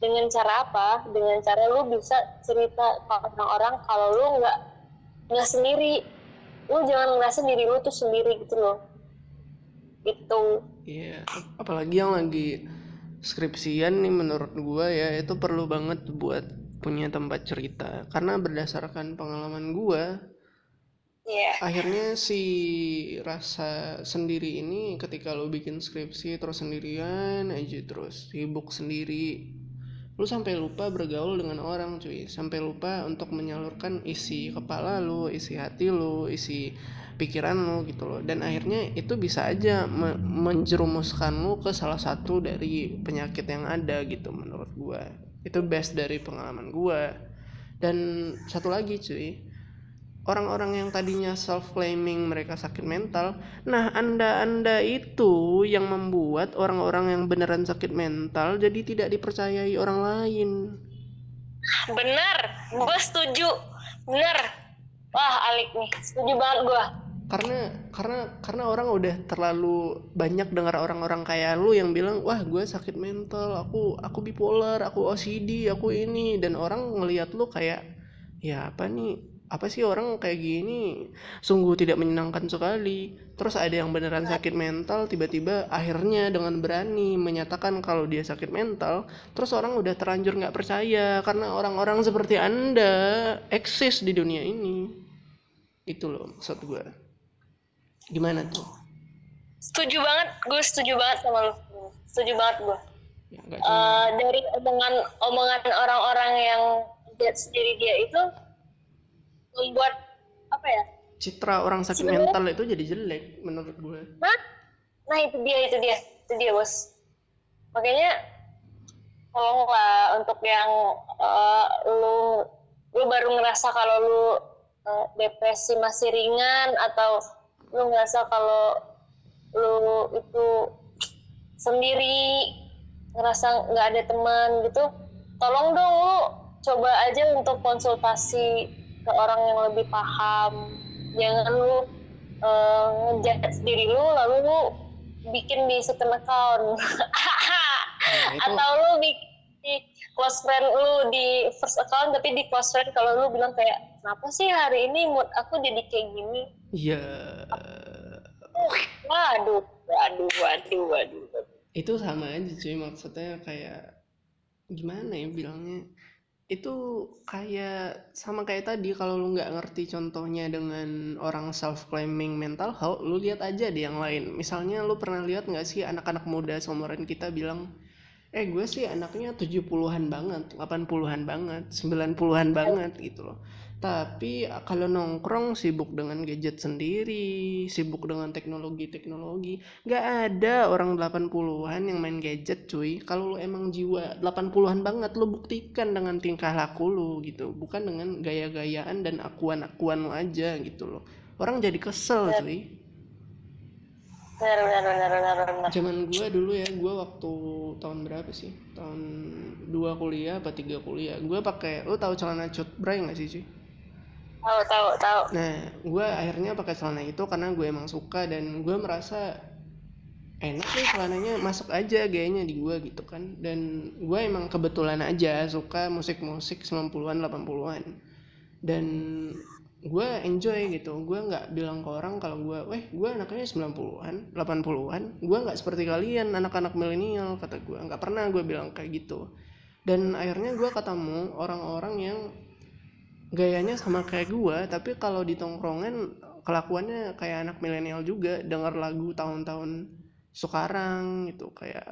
Dengan cara apa? Dengan cara lu bisa cerita ke orang-orang kalau lu nggak nggak sendiri lu jangan ngerasa diri lu tuh sendiri gitu loh. Gitu. Iya, ap- apalagi yang lagi skripsian nih menurut gua ya itu perlu banget buat punya tempat cerita. Karena berdasarkan pengalaman gua Iya. akhirnya si rasa sendiri ini ketika lo bikin skripsi terus sendirian aja terus sibuk sendiri lu sampai lupa bergaul dengan orang cuy. Sampai lupa untuk menyalurkan isi kepala lu isi hati lu isi pikiran lu gitu loh. Dan akhirnya itu bisa aja me- menjerumuskan lu ke salah satu dari penyakit yang ada gitu menurut gua. Itu best dari pengalaman gua. Dan satu lagi cuy orang-orang yang tadinya self claiming mereka sakit mental. Nah anda-anda itu yang membuat orang-orang yang beneran sakit mental jadi tidak dipercayai orang lain. Bener gue setuju. Bener. Wah Alik nih setuju banget gue karena karena karena orang udah terlalu banyak dengar orang-orang kayak lu yang bilang wah gue sakit mental aku aku bipolar aku OCD aku ini. Dan orang ngelihat lu kayak ya apa nih apa sih orang kayak gini? Sungguh tidak menyenangkan sekali. Terus ada yang beneran sakit mental tiba-tiba akhirnya dengan berani menyatakan kalau dia sakit mental terus orang udah terlanjur nggak percaya karena orang-orang seperti anda eksis di dunia ini. Itu loh maksud gue gimana tuh? Setuju banget gue setuju banget sama lu. Setuju banget gue ya Eh, dari omongan omongan orang-orang yang lihat sendiri dia itu membuat apa ya citra orang sakit sebenarnya- mental itu jadi jelek menurut gue. Nah nah itu dia itu dia itu dia bos. Makanya tolonglah untuk yang eh, lu lu baru ngerasa kalau lu eh, depresi masih ringan atau lu ngerasa kalau lu itu sendiri ngerasa nggak ada teman gitu tolong dong lu coba aja untuk konsultasi ke orang yang lebih paham. Jangan lu eh, ngejudge diri lu lalu lu bikin di second account. Nah, itu. Atau lu bikin di close friend lu di first account tapi di close friend kalau lu bilang kayak kenapa sih hari ini mood aku jadi kayak gini? Ya waduh waduh waduh waduh. Itu sama aja cuy maksudnya kayak gimana ya bilangnya itu kayak sama kayak tadi kalau lu nggak ngerti contohnya dengan orang self claiming mental health lu lihat aja di yang lain. Misalnya lu pernah lihat nggak sih anak-anak muda seumuran kita bilang eh gue sih anaknya 70-an banget 80-an banget 90-an banget gitu loh tapi kalau nongkrong sibuk dengan gadget sendiri sibuk dengan teknologi-teknologi. Nggak ada orang 80-an yang main gadget cuy. Kalau lu emang jiwa 80-an banget lu buktikan dengan tingkah laku lu gitu. Bukan dengan gaya-gayaan dan akuan-akuan lu aja gitu loh. Orang jadi kesel cuy. Benar benar benar benar benar zaman gua dulu ya gua waktu tahun berapa sih? Tahun dua kuliah apa tiga kuliah. Gua pakai lu tahu celana cut bray nggak sih cuy tahu tahu tahu Nah, gue akhirnya pakai celana itu karena gue emang suka dan gue merasa enak nih celananya masuk aja gayanya di gue gitu kan. Dan gue emang kebetulan aja suka musik-musik 90-an 80-an. Dan gue enjoy gitu. Gue nggak bilang ke orang kalau gue, "Weh, gue anaknya 90-an, 80-an. Gue nggak seperti kalian anak-anak milenial," kata gue. Nggak pernah gue bilang kayak gitu. Dan akhirnya gue ketemu orang-orang yang gayanya sama kayak gua tapi kalau di tongkrongan kelakuannya kayak anak milenial juga denger lagu tahun-tahun sekarang gitu kayak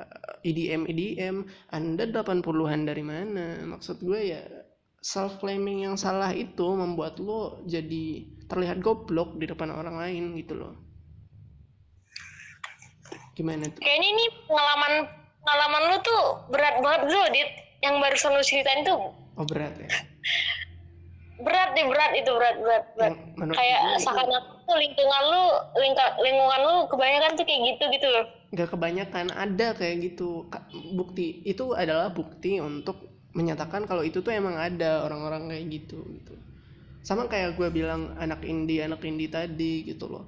EDM EDM Anda 80-an dari mana? Maksud gue ya self claiming yang salah itu membuat lo jadi terlihat goblok di depan orang lain gitu loh. Gimana tuh? Kayaknya ini pengalaman pengalaman lu tuh berat banget bro dit. Yang barusan lu ceritain tuh oh berat ya (laughs) berat nih berat itu berat berat berat. Menurut kayak seakan tuh lingkungan lu lingka- lingkungan lu kebanyakan tuh kayak gitu gitu loh. Nggak kebanyakan ada kayak gitu. Bukti itu adalah bukti untuk menyatakan kalau itu tuh emang ada orang-orang kayak gitu gitu. Sama kayak gue bilang anak indie anak indie tadi gitu loh.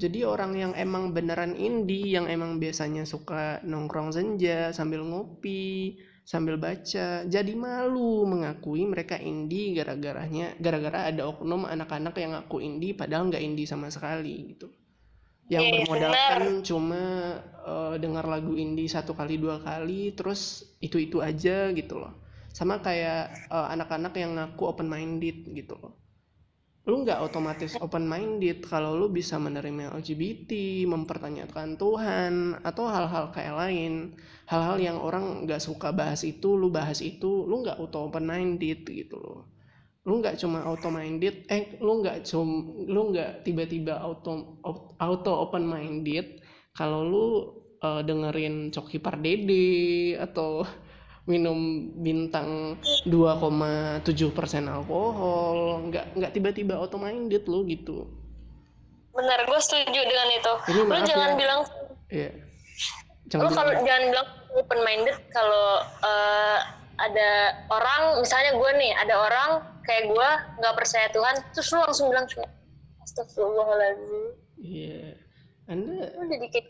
Jadi orang yang emang beneran indie yang emang biasanya suka nongkrong senja sambil ngopi sambil baca. Jadi malu mengakui mereka indie gara-garanya gara-gara ada oknum anak-anak yang ngaku indie padahal nggak indie sama sekali gitu. Yang Iya, bermodalkan cuma eh, dengar lagu indie satu kali dua kali terus itu itu aja gitu loh. Sama kayak eh, anak-anak yang ngaku open minded gitu loh lu nggak otomatis open minded kalau lu bisa menerima LGBT mempertanyakan Tuhan atau hal-hal kayak lain. Hal-hal yang orang nggak suka bahas itu lu bahas itu lu nggak auto open minded gitu loh. Lu nggak cuma auto minded eh lu nggak cum lu nggak tiba-tiba auto auto open minded kalau lu eh, dengerin Coki Pardede atau minum bintang 2,7% alkohol nggak nggak tiba-tiba auto minded lu gitu benar gue setuju dengan itu Ini lu maaf jangan ya. bilang Iya. lu Jangan kalau bilang, jangan bilang open minded kalau eh, ada orang misalnya gue nih ada orang kayak gue nggak percaya Tuhan terus lu langsung bilang kayak Astagfirullahaladzim iya. Anda lu jadi kayak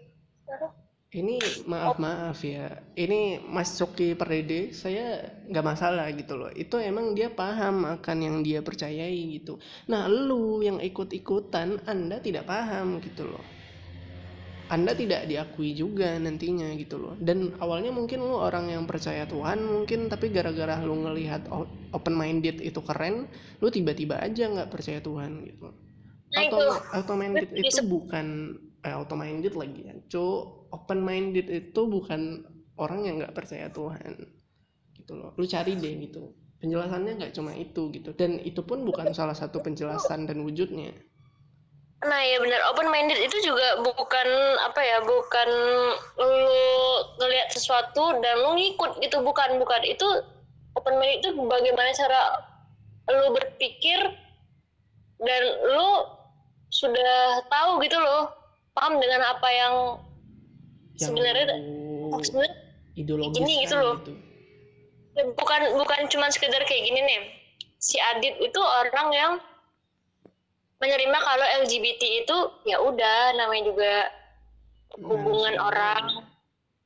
ini maaf maaf ya. Ini Mas Coki Perdede saya nggak masalah gitu loh. Itu emang dia paham akan yang dia percayai gitu. Nah, lu yang ikut-ikutan Anda tidak paham gitu loh. Anda tidak diakui juga nantinya gitu loh. Dan awalnya mungkin lu orang yang percaya Tuhan mungkin tapi gara-gara lu ngelihat open minded itu keren, lu tiba-tiba aja nggak percaya Tuhan gitu. Itu. auto minded itu bukan eh, auto minded lagi ya. Cu, open minded itu bukan orang yang nggak percaya Tuhan. Gitu loh. Lu cari deh gitu. Penjelasannya nggak cuma itu gitu. Dan itu pun bukan salah satu penjelasan dan wujudnya. Nah ya benar open minded itu juga bukan apa ya bukan lu ngelihat sesuatu dan lu ngikut gitu bukan bukan itu open minded itu bagaimana cara lu berpikir dan lu sudah tahu gitu loh paham dengan apa yang Yang sebenarnya ideologis gini gitu loh. gitu. ya bukan bukan cuma sekedar kayak gini nih si Adit itu orang yang menerima kalau LGBT itu ya udah namanya juga hubungan Manusia. orang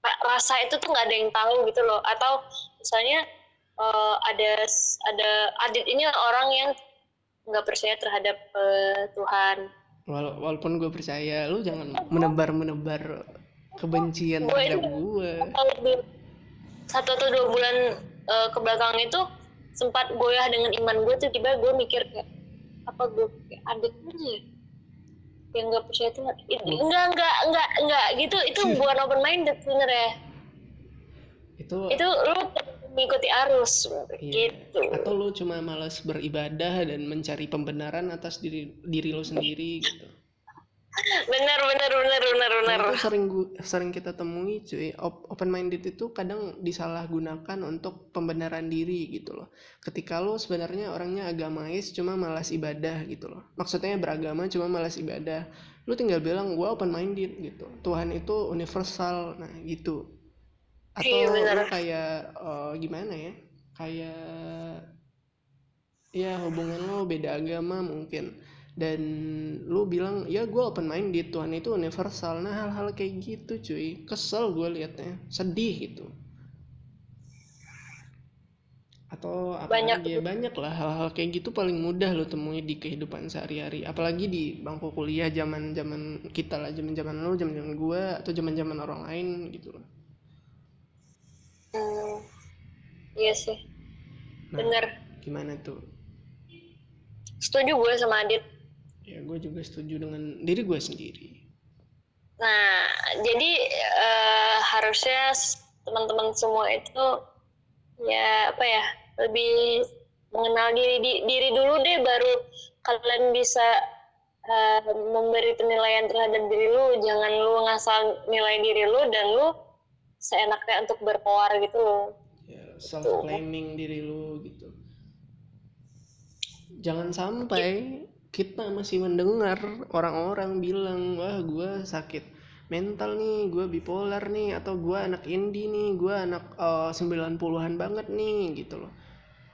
Ra- rasa itu tuh nggak ada yang tahu gitu loh atau misalnya eh, ada ada Adit ini orang yang nggak percaya terhadap eh, Tuhan Wala- walaupun gue percaya, lu jangan menebar-menebar kebencian Gue terhadap itu- gue. Satu atau dua bulan eh, ke belakang itu sempat goyah dengan iman gue tuh tiba gue mikir kayak apa gue kayak adik aja ya? yang nggak percaya Tuhan It- Hmm. enggak enggak enggak enggak gitu itu bukan open minded sebenarnya Itu itu lu mengikuti arus Iya. gitu atau lu cuma malas beribadah dan mencari pembenaran atas diri diri lu sendiri gitu. benar benar benar benar benar Nah, sering sering kita temui cuy. open minded itu kadang disalahgunakan untuk pembenaran diri gitu loh. Ketika lu sebenarnya orangnya agamais cuma malas ibadah gitu loh. Maksudnya beragama cuma malas ibadah. Lu tinggal bilang gua open minded gitu. Tuhan itu universal. Nah, gitu. Atau Iya, benar. lu kayak eh, gimana ya? Kayak ya hubungan lo beda agama mungkin. Dan lu bilang ya gue open minded Tuhan itu universal. Nah hal-hal kayak gitu cuy. Kesel gue liatnya. Sedih gitu. Atau apa Banyak ya? banyak lah hal-hal kayak gitu paling mudah lo temui di kehidupan sehari-hari. Apalagi di bangku kuliah zaman zaman kita lah zaman zaman lo zaman zaman gue atau zaman zaman orang lain gitu loh Hmm, iya sih. Nah benar gimana tuh? Setuju gue sama Adit. Ya gue juga setuju dengan diri gue sendiri. Nah jadi eh, harusnya teman-teman semua itu ya apa ya lebih mengenal diri di- diri dulu deh baru kalian bisa eh, memberi penilaian terhadap diri lu. Jangan lu ngasal nilai diri lu dan lu seenaknya untuk berkoar gitu loh. Ya self claiming diri lu gitu. Jangan sampai kita masih mendengar orang-orang bilang wah gue sakit mental nih gue bipolar nih atau gue anak indie nih gue anak eh, 90-an banget nih gitu loh.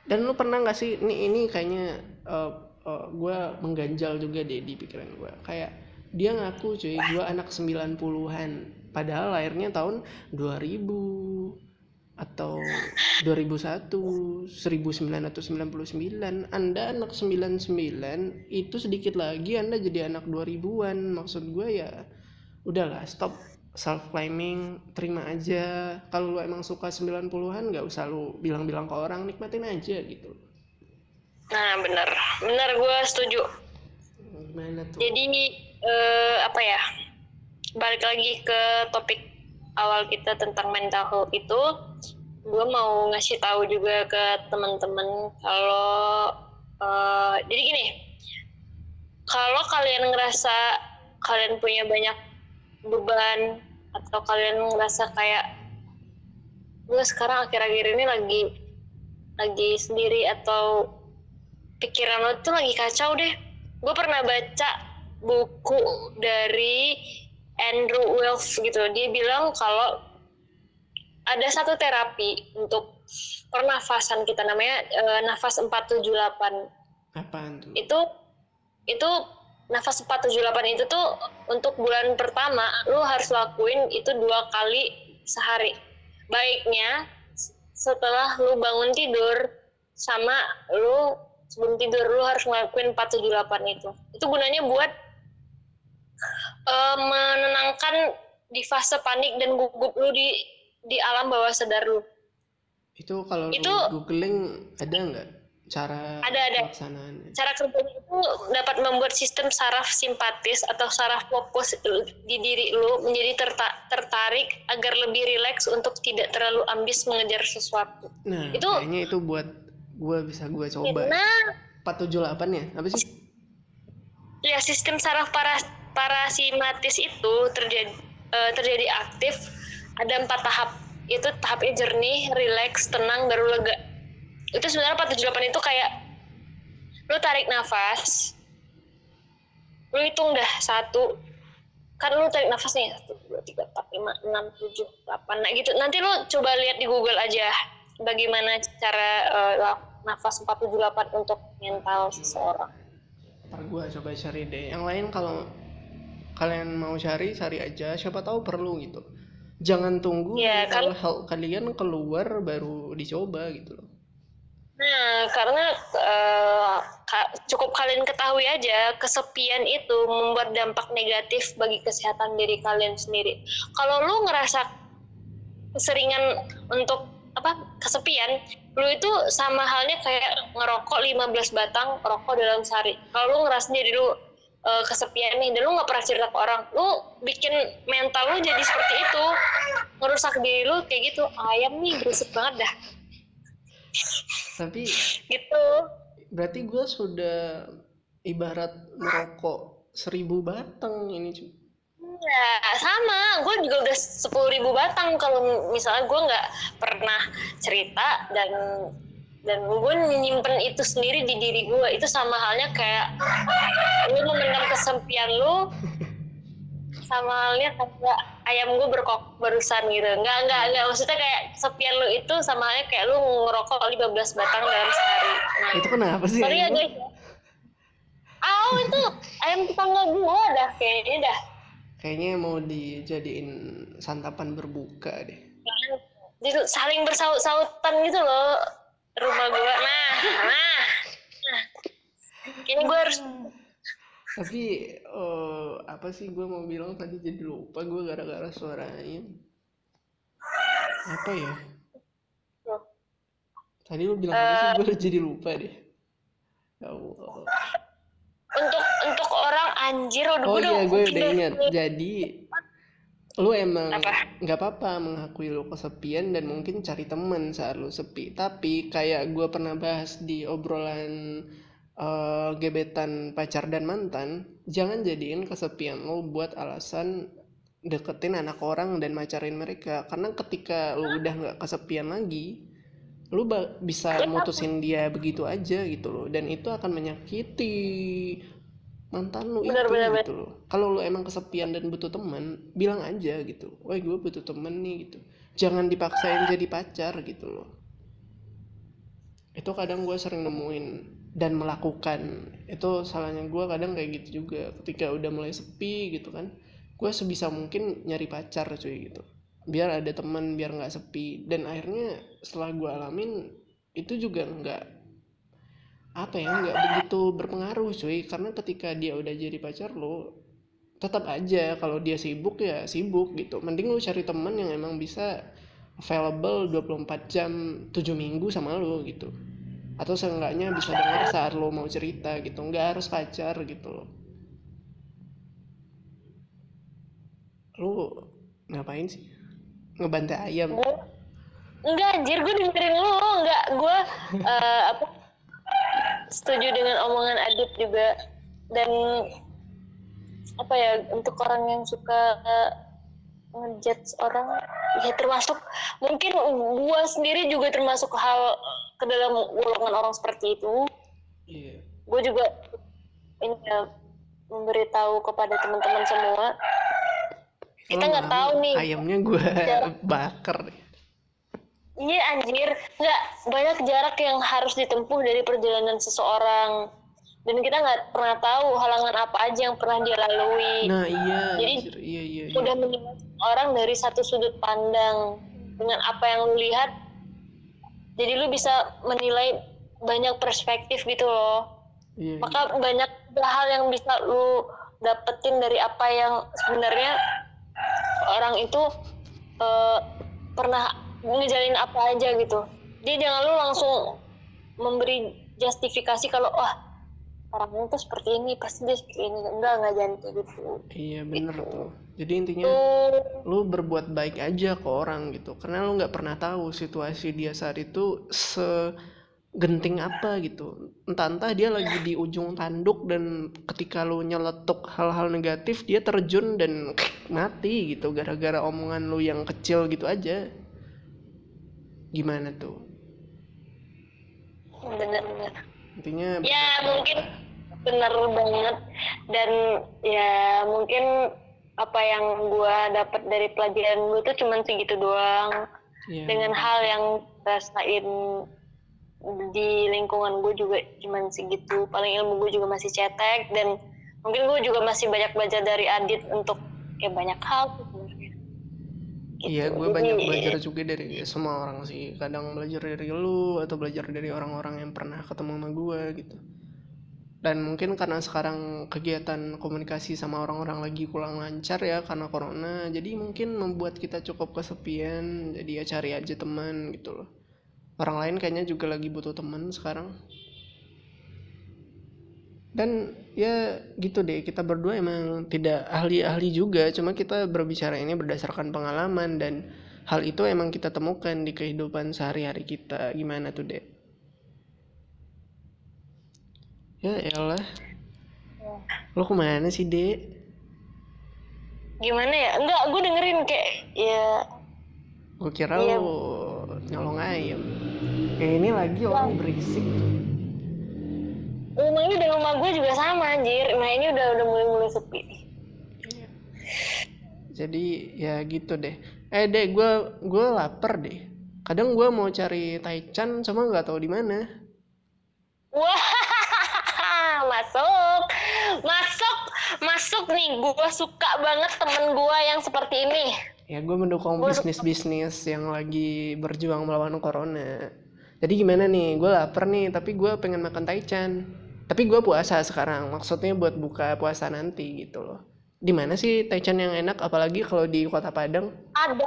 Dan lu pernah nggak sih nih ini kayaknya eh, eh, gue mengganjal juga deh di pikiran gue kayak dia ngaku cuy gue anak 90-an padahal lahirnya tahun 2000 atau (laughs) 2001 1999 Anda anak 99 itu sedikit lagi Anda jadi anak 2000-an maksud gue ya udahlah stop self claiming terima aja. Kalau lu emang suka 90-an nggak usah lu bilang-bilang ke orang nikmatin aja gitu. Nah bener bener gue setuju. Gimana tuh? Jadi eh, apa ya balik lagi ke topik awal kita tentang mental health itu. Gue mau ngasih tahu juga ke teman-teman kalau eh, jadi gini kalau kalian ngerasa kalian punya banyak beban atau kalian ngerasa kayak gue sekarang akhir-akhir ini lagi lagi sendiri atau pikiran lo tuh lagi kacau deh. Gue pernah baca buku dari Andrew Wells gitu. Dia bilang kalau ada satu terapi untuk pernafasan kita namanya eh, nafas 478 apaan tuh? Itu itu nafas 478 itu tuh untuk bulan pertama lu harus lakuin itu dua kali sehari. Baiknya setelah lu bangun tidur sama lu sebelum tidur lu harus ngelakuin 478 itu. Itu gunanya buat eh, menenangkan di fase panik dan gugup lu di di alam bawah sadar lu. Itu kalau lu Itu- googling ada nggak cara Ada, ada. pelaksanaannya? Cara kerjanya itu dapat membuat sistem saraf simpatis atau saraf fokus di diri lu menjadi terta- tertarik agar lebih rileks untuk tidak terlalu ambis mengejar sesuatu. nah itu- kayaknya itu buat gue bisa gue coba. Nah, 478 ya? Apa sih? Ya sistem saraf para parasimpatis itu terjadi eh, terjadi aktif ada empat tahap. Itu tahapnya jernih, rileks, tenang, baru lega. Itu sebenarnya 478 itu kayak lu tarik nafas, lu hitung dah satu, kan lu tarik nafas nih satu dua tiga empat lima enam tujuh delapan. Nah gitu. Nanti lu coba lihat di Google aja bagaimana cara la- nafas 478 untuk mental seseorang. Ntar gue coba cari deh. Yang lain kalau kalian mau cari cari aja siapa tahu perlu gitu jangan tunggu Ya, kalau hal kalian keluar baru dicoba gitu loh Nah, karena ka- cukup kalian ketahui aja, kesepian itu membuat dampak negatif bagi kesehatan diri kalian sendiri. Kalau lu ngerasa keseringan untuk apa kesepian, lu itu sama halnya kayak ngerokok 15 batang rokok dalam sehari. Kalau lu ngerasa diri lu eh, kesepian nih dan lu nggak pernah cerita ke orang, lu bikin mental lu jadi seperti itu, ngerusak diri lu kayak gitu. Ayam nih berisik banget dah, tapi gitu. berarti gue sudah ibarat merokok seribu batang ini cu- Ya sama, gue juga udah sepuluh ribu batang kalau misalnya gue nggak pernah cerita dan dan gue nyimpen itu sendiri di diri gue itu sama halnya kayak lu memendam kesempian lu sama halnya kayak ayam gue berkok barusan gitu. Nggak nggak nggak. Maksudnya kayak kesepian lu itu sama halnya kayak lu ngerokok 15 batang dalam sehari. Nah, itu kenapa sih sorry ya guys. Aw itu ayam tetangga gue dah kayaknya dah. Kayaknya mau dijadiin santapan berbuka deh. Jadi saling bersaut-sautan gitu loh rumah gua nah nah nah kayaknya gue harus tapi eh, apa sih gue mau bilang tadi jadi lupa gue gara-gara suaranya. Apa ya? Tadi lu bilang apa sih? Gue jadi lupa deh. Ya Allah. Anjir udah oh gue iya gue udah- ingat. Jadi lu emang Apa? nggak apa-apa mengakui lu kesepian dan mungkin cari teman saat lu sepi. Tapi kayak gue pernah bahas di obrolan eh, gebetan pacar dan mantan jangan jadiin kesepian lu buat alasan deketin anak orang dan macarin mereka. Karena ketika lu udah nggak kesepian lagi lu bisa mutusin dia begitu aja gitu loh. Dan itu akan menyakiti mantan lu Bener, itu bener, gitu loh. Kalau lu emang kesepian dan butuh teman bilang aja gitu. Wah gue butuh temen nih gitu. Jangan dipaksain jadi pacar gitu loh. Itu kadang gue sering nemuin dan melakukan. Itu salahnya gue kadang kayak gitu juga. Ketika udah mulai sepi gitu kan gue sebisa mungkin nyari pacar cuy gitu. Biar ada teman biar nggak sepi. Dan akhirnya setelah gue alamin itu juga nggak apa ya nggak begitu berpengaruh cuy. Karena ketika dia udah jadi pacar lo tetap aja kalau dia sibuk ya sibuk gitu. Mending lu cari teman yang emang bisa available 24 jam 7 minggu sama lo gitu. Atau seenggaknya bisa dengar saat lo mau cerita gitu. Nggak harus pacar gitu loh. Lu ngapain sih? Ngebantai ayam? Enggak anjir gue dengerin lu. Enggak gue eh, apa setuju dengan omongan Adit juga. Dan apa ya untuk orang yang suka eh, ngejudge orang ya termasuk mungkin gue sendiri juga termasuk hal ke dalam golongan orang seperti itu. Iya. Gue juga ini ya, memberitahu kepada teman-teman semua. Kita nggak tahu nih. ayamnya gue Jarak. bakar Iya anjir, nggak banyak jarak yang harus ditempuh dari perjalanan seseorang dan kita nggak pernah tahu halangan apa aja yang pernah dia lalui. nah iya Jadi, anjir, iya iya iya. Udah menilai orang dari satu sudut pandang dengan apa yang lu lihat, jadi lu bisa menilai banyak perspektif gitu loh. Iya, iya. Maka banyak hal yang bisa lu dapetin dari apa yang sebenarnya orang itu eh, pernah ngejalin apa aja gitu. Jadi jangan lu langsung memberi justifikasi kalau wah orang itu seperti ini pasti dia seperti ini enggak enggak jangan kayak gitu. Iya bener tuh. Jadi intinya Tuh, lu berbuat baik aja ke orang gitu. Karena lu nggak pernah tahu situasi dia saat itu segenting apa gitu. Entah-entah dia lagi di ujung tanduk dan ketika lu nyeletuk hal-hal negatif dia terjun dan mati gitu gara-gara omongan lu yang kecil gitu aja. Gimana tuh? bener-bener. Intinya Ya mungkin lah. bener banget dan ya mungkin apa yang gua dapat dari pelajaran gue tuh cuman segitu doang. Iya. dengan hal yang rasain di lingkungan gue juga cuman segitu paling ilmu gue juga masih cetek dan mungkin gue juga masih banyak belajar dari Adit untuk ya banyak hal Iya, Gitu. gue banyak belajar juga dari semua orang sih. Kadang belajar dari lu atau belajar dari orang-orang yang pernah ketemu sama gue gitu. Dan mungkin karena sekarang kegiatan komunikasi sama orang-orang lagi kurang lancar ya karena corona, jadi mungkin membuat kita cukup kesepian. Jadi ya cari aja teman gitu loh. Orang lain kayaknya juga lagi butuh teman sekarang. Dan ya gitu deh, kita berdua emang tidak ahli-ahli juga, cuma kita berbicara ini berdasarkan pengalaman dan hal itu emang kita temukan di kehidupan sehari-hari kita. Gimana tuh, Dek? Ya elah, lo ke mana sih, Dek? gimana ya enggak gue dengerin kayak ya Gue kira Iya. lo nyolong ayam. Ya ini lagi orang berisik. Rumahnya dan rumah gue juga sama anjir nah ini udah udah mulai mulai sepi Jadi ya gitu deh. Eh, Dek, gue gue lapar deh. Kadang gue mau cari taichan, cuma nggak tahu di mana. wah (laughs) masuk masuk masuk nih gue suka banget temen gue yang seperti ini Ya gue mendukung Gua- bisnis-bisnis yang lagi berjuang melawan corona. Jadi gimana nih, gue lapar nih, tapi gue pengen makan taichan. Tapi gue puasa sekarang, maksudnya buat buka puasa nanti gitu loh. Di mana sih taichan yang enak, apalagi kalau di Kota Padang? ada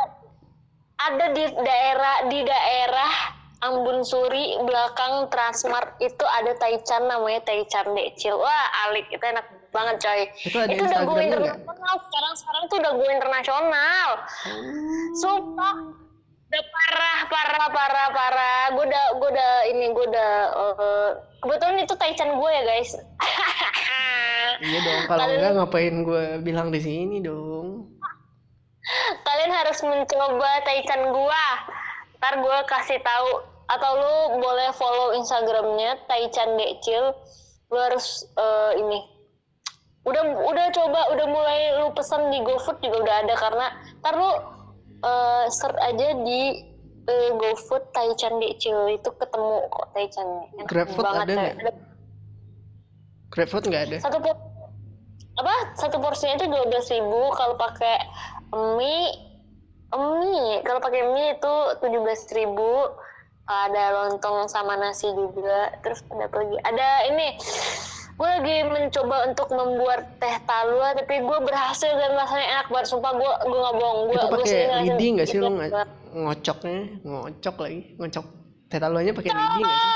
ada di daerah di daerah Ambon Suri belakang Transmart itu ada Taichan namanya Taichan Decil wah alik itu enak banget. coy Itu ada itu udah nggak? internasional sekarang sekarang tuh udah go internasional sumpah udah parah parah parah parah. Gue udah gue udah ini gue udah eh, kebetulan itu taichan gue ya guys. (laughs) Iya dong, kalau Kalian- enggak ngapain gue bilang di sini dong. kalian harus mencoba taichan gua. Ntar gue kasih tahu atau lu boleh follow instagramnya taichan decil lu harus eh, ini. Udah udah coba udah mulai lu pesan di GoFood juga udah ada karena ntar lu eh, search aja di eh, GoFood taichan decil itu ketemu kok taichan. GrabFood ada nggak? GrabFood nggak ada. satu por- apa? Satu porsinya itu dua belas ribu. Kalau pakai mie mie. Kalau pakai mie itu tujuh belas ribu. Ada lontong sama nasi juga. Terus ada apa lagi. Ada ini gue lagi mencoba untuk membuat teh talua tapi gue berhasil dan rasanya enak banget sumpah gue gue nggak bohong gue Itu pakai lidi nggak sih nggak banget. ngocoknya? Ngocok lagi, ngocok teh taluannya pakai lidi nggak sih?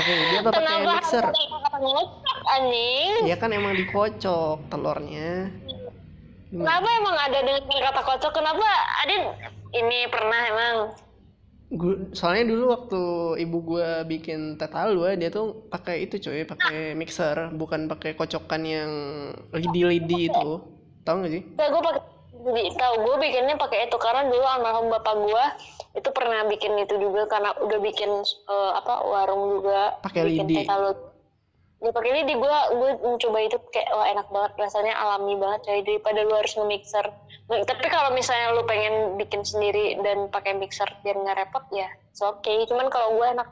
Pakai lidi apa pakai mixer? ada ngocok anjing Iya kan emang dikocok telurnya. Gimana? kenapa emang ada dengan kata kocok kenapa Adin ini pernah emang Gua- soalnya dulu waktu ibu gua bikin teh talua dia tuh pakai itu coy, pakai mixer, bukan pakai kocokan yang lidi-lidi itu. Tahu nggak sih? Enggak, gue pakai tahu gue bikinnya pakai itu karena dulu almarhum bapak gue itu pernah bikin itu juga karena udah bikin eh, apa warung juga Pakai lidi. teh. Dia pakai lidi gue gue mencoba itu kayak wah enak banget rasanya alami banget coy daripada lu harus nge-mixer. Tapi kalau misalnya lu pengen bikin sendiri dan pakai mixer biar nggak repot ya, oke. Cuman kalau gue enak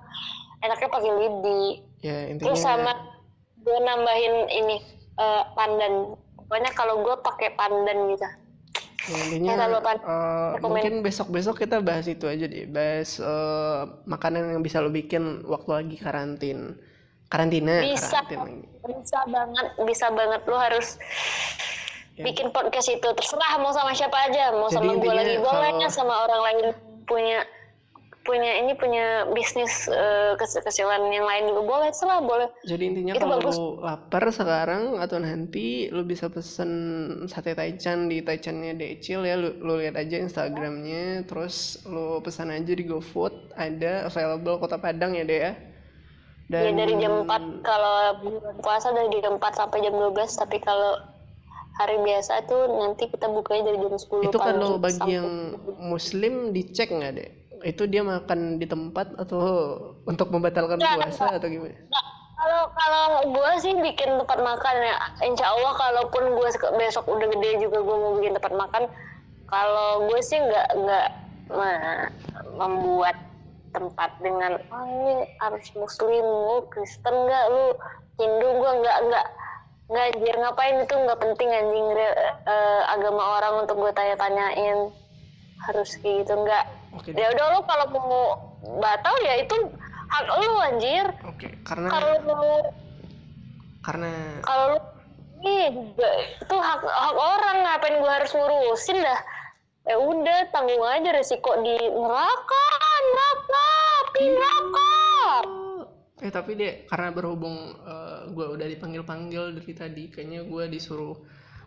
enaknya pakai lidi. Ya Terus sama intinya gue nambahin ini eh, pandan. Pokoknya kalau gue pakai pandan gitu. ya, intinya Ya, rekomen- mungkin besok-besok kita bahas itu aja deh, bahas eh, makanan yang bisa lo bikin waktu lagi karantin. Karantina, Bisa. karantin lagi. Bisa banget, bisa banget. Lu harus Ya. bikin podcast itu. Terserah mau sama siapa aja. Mau Jadi sama gue lagi boleh, kalau- sama orang lain punya punya ini punya bisnis eh, kes- kecil yang lain juga boleh. Terserah boleh. Jadi intinya Itu kalau bagus. lu lapar sekarang atau nanti lu bisa pesen sate taichan di taichannya Decil ya lu, lu lihat aja Instagramnya terus lu pesan aja di GoFood ada available Kota Padang ya deh ya Ya dari jam 4 kalau puasa dari jam 4 sampai jam 12 tapi kalau hari biasa tuh nanti kita bukanya dari jam 10 itu kalau bagi sampai- yang muslim dicek nggak deh itu dia makan di tempat atau untuk membatalkan Nggak, puasa atau gimana? Nggak, kalau kalau gue sih bikin tempat makan ya. Insya Allah kalaupun gue besok udah gede juga gue mau bikin tempat makan kalau gue sih nggak nggak me- membuat tempat dengan oh ini harus muslim lu Kristen nggak lu Hindu gue nggak nggak nggak anjir ngapain? Itu nggak penting anjing eh, agama orang untuk gue tanya-tanyain. Harus kayak gitu nggak. Oke. Ya udah lu kalau mau batal ya itu hak lu anjir. Oke karena kalau lu karena kalau lu nih itu hak hak orang ngapain gua harus ngurusin dah ya udah tanggung aja resiko di neraka neraka api neraka. Eh tapi deh karena berhubung gue udah dipanggil-panggil dari tadi kayaknya gue disuruh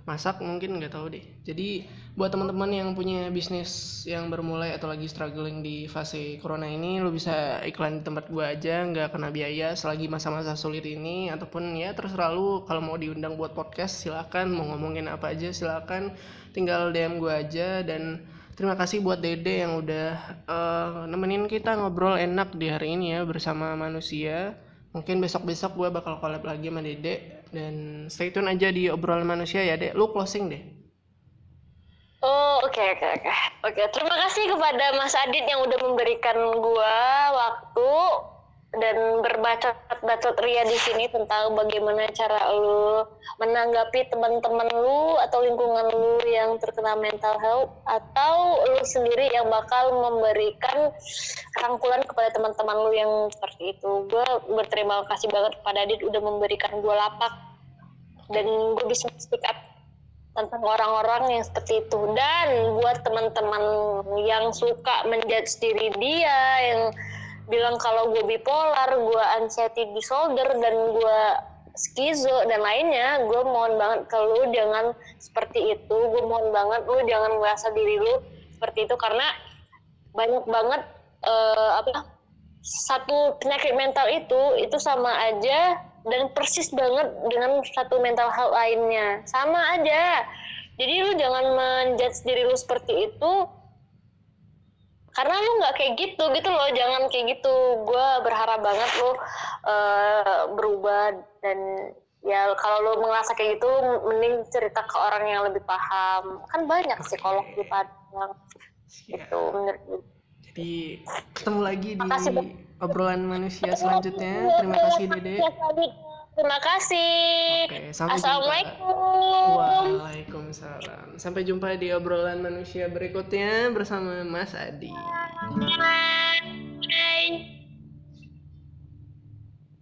masak mungkin nggak tahu deh. Jadi buat teman-teman yang punya bisnis yang bermulai atau lagi struggling di fase corona ini lu bisa iklan di tempat gue aja nggak kena biaya selagi masa-masa sulit ini ataupun ya terserah lu kalau mau diundang buat podcast silakan. Mau ngomongin apa aja silakan tinggal DM gue aja dan Terima kasih buat Dede yang udah eh, nemenin kita ngobrol enak di hari ini ya bersama manusia. Mungkin besok-besok gue bakal collab lagi sama Dede dan stay tune aja di obrolan manusia ya Dek. Lu closing deh. oh oke oke oke oke terima kasih kepada Mas Adit yang udah memberikan gua waktu dan berbacot-bacot ria di sini tentang bagaimana cara lu menanggapi teman-teman lu atau lingkungan lu yang terkena mental health atau lu sendiri yang bakal memberikan rangkulan kepada teman-teman lu yang seperti itu. Gue berterima kasih banget kepada Adit udah memberikan gue lapak dan gue bisa speak up tentang orang-orang yang seperti itu dan buat teman-teman yang suka menjudge diri dia yang bilang kalau gue bipolar, gue anxiety disorder dan gue skizo dan lainnya gue mohon banget ke lu jangan seperti itu. Gue mohon banget lu jangan merasa diri lu seperti itu karena banyak banget uh, apa satu penyakit mental itu itu sama aja dan persis banget dengan satu mental hal lainnya. Sama aja. Jadi lu jangan menjudge diri lu seperti itu karena lu nggak kayak gitu gitu loh. Jangan kayak gitu. Gue berharap banget lu uh, berubah. Dan ya kalau lu merasa kayak gitu mending cerita ke orang yang lebih paham. Kan banyak psikolog di Padang gitu menurut gue jadi ketemu lagi di Makasih, obrolan manusia selanjutnya. terima kasih Dede terima kasih Oke, sampai assalamualaikum jumpa. waalaikumsalam sampai jumpa di obrolan manusia berikutnya bersama Mas Adi Bye.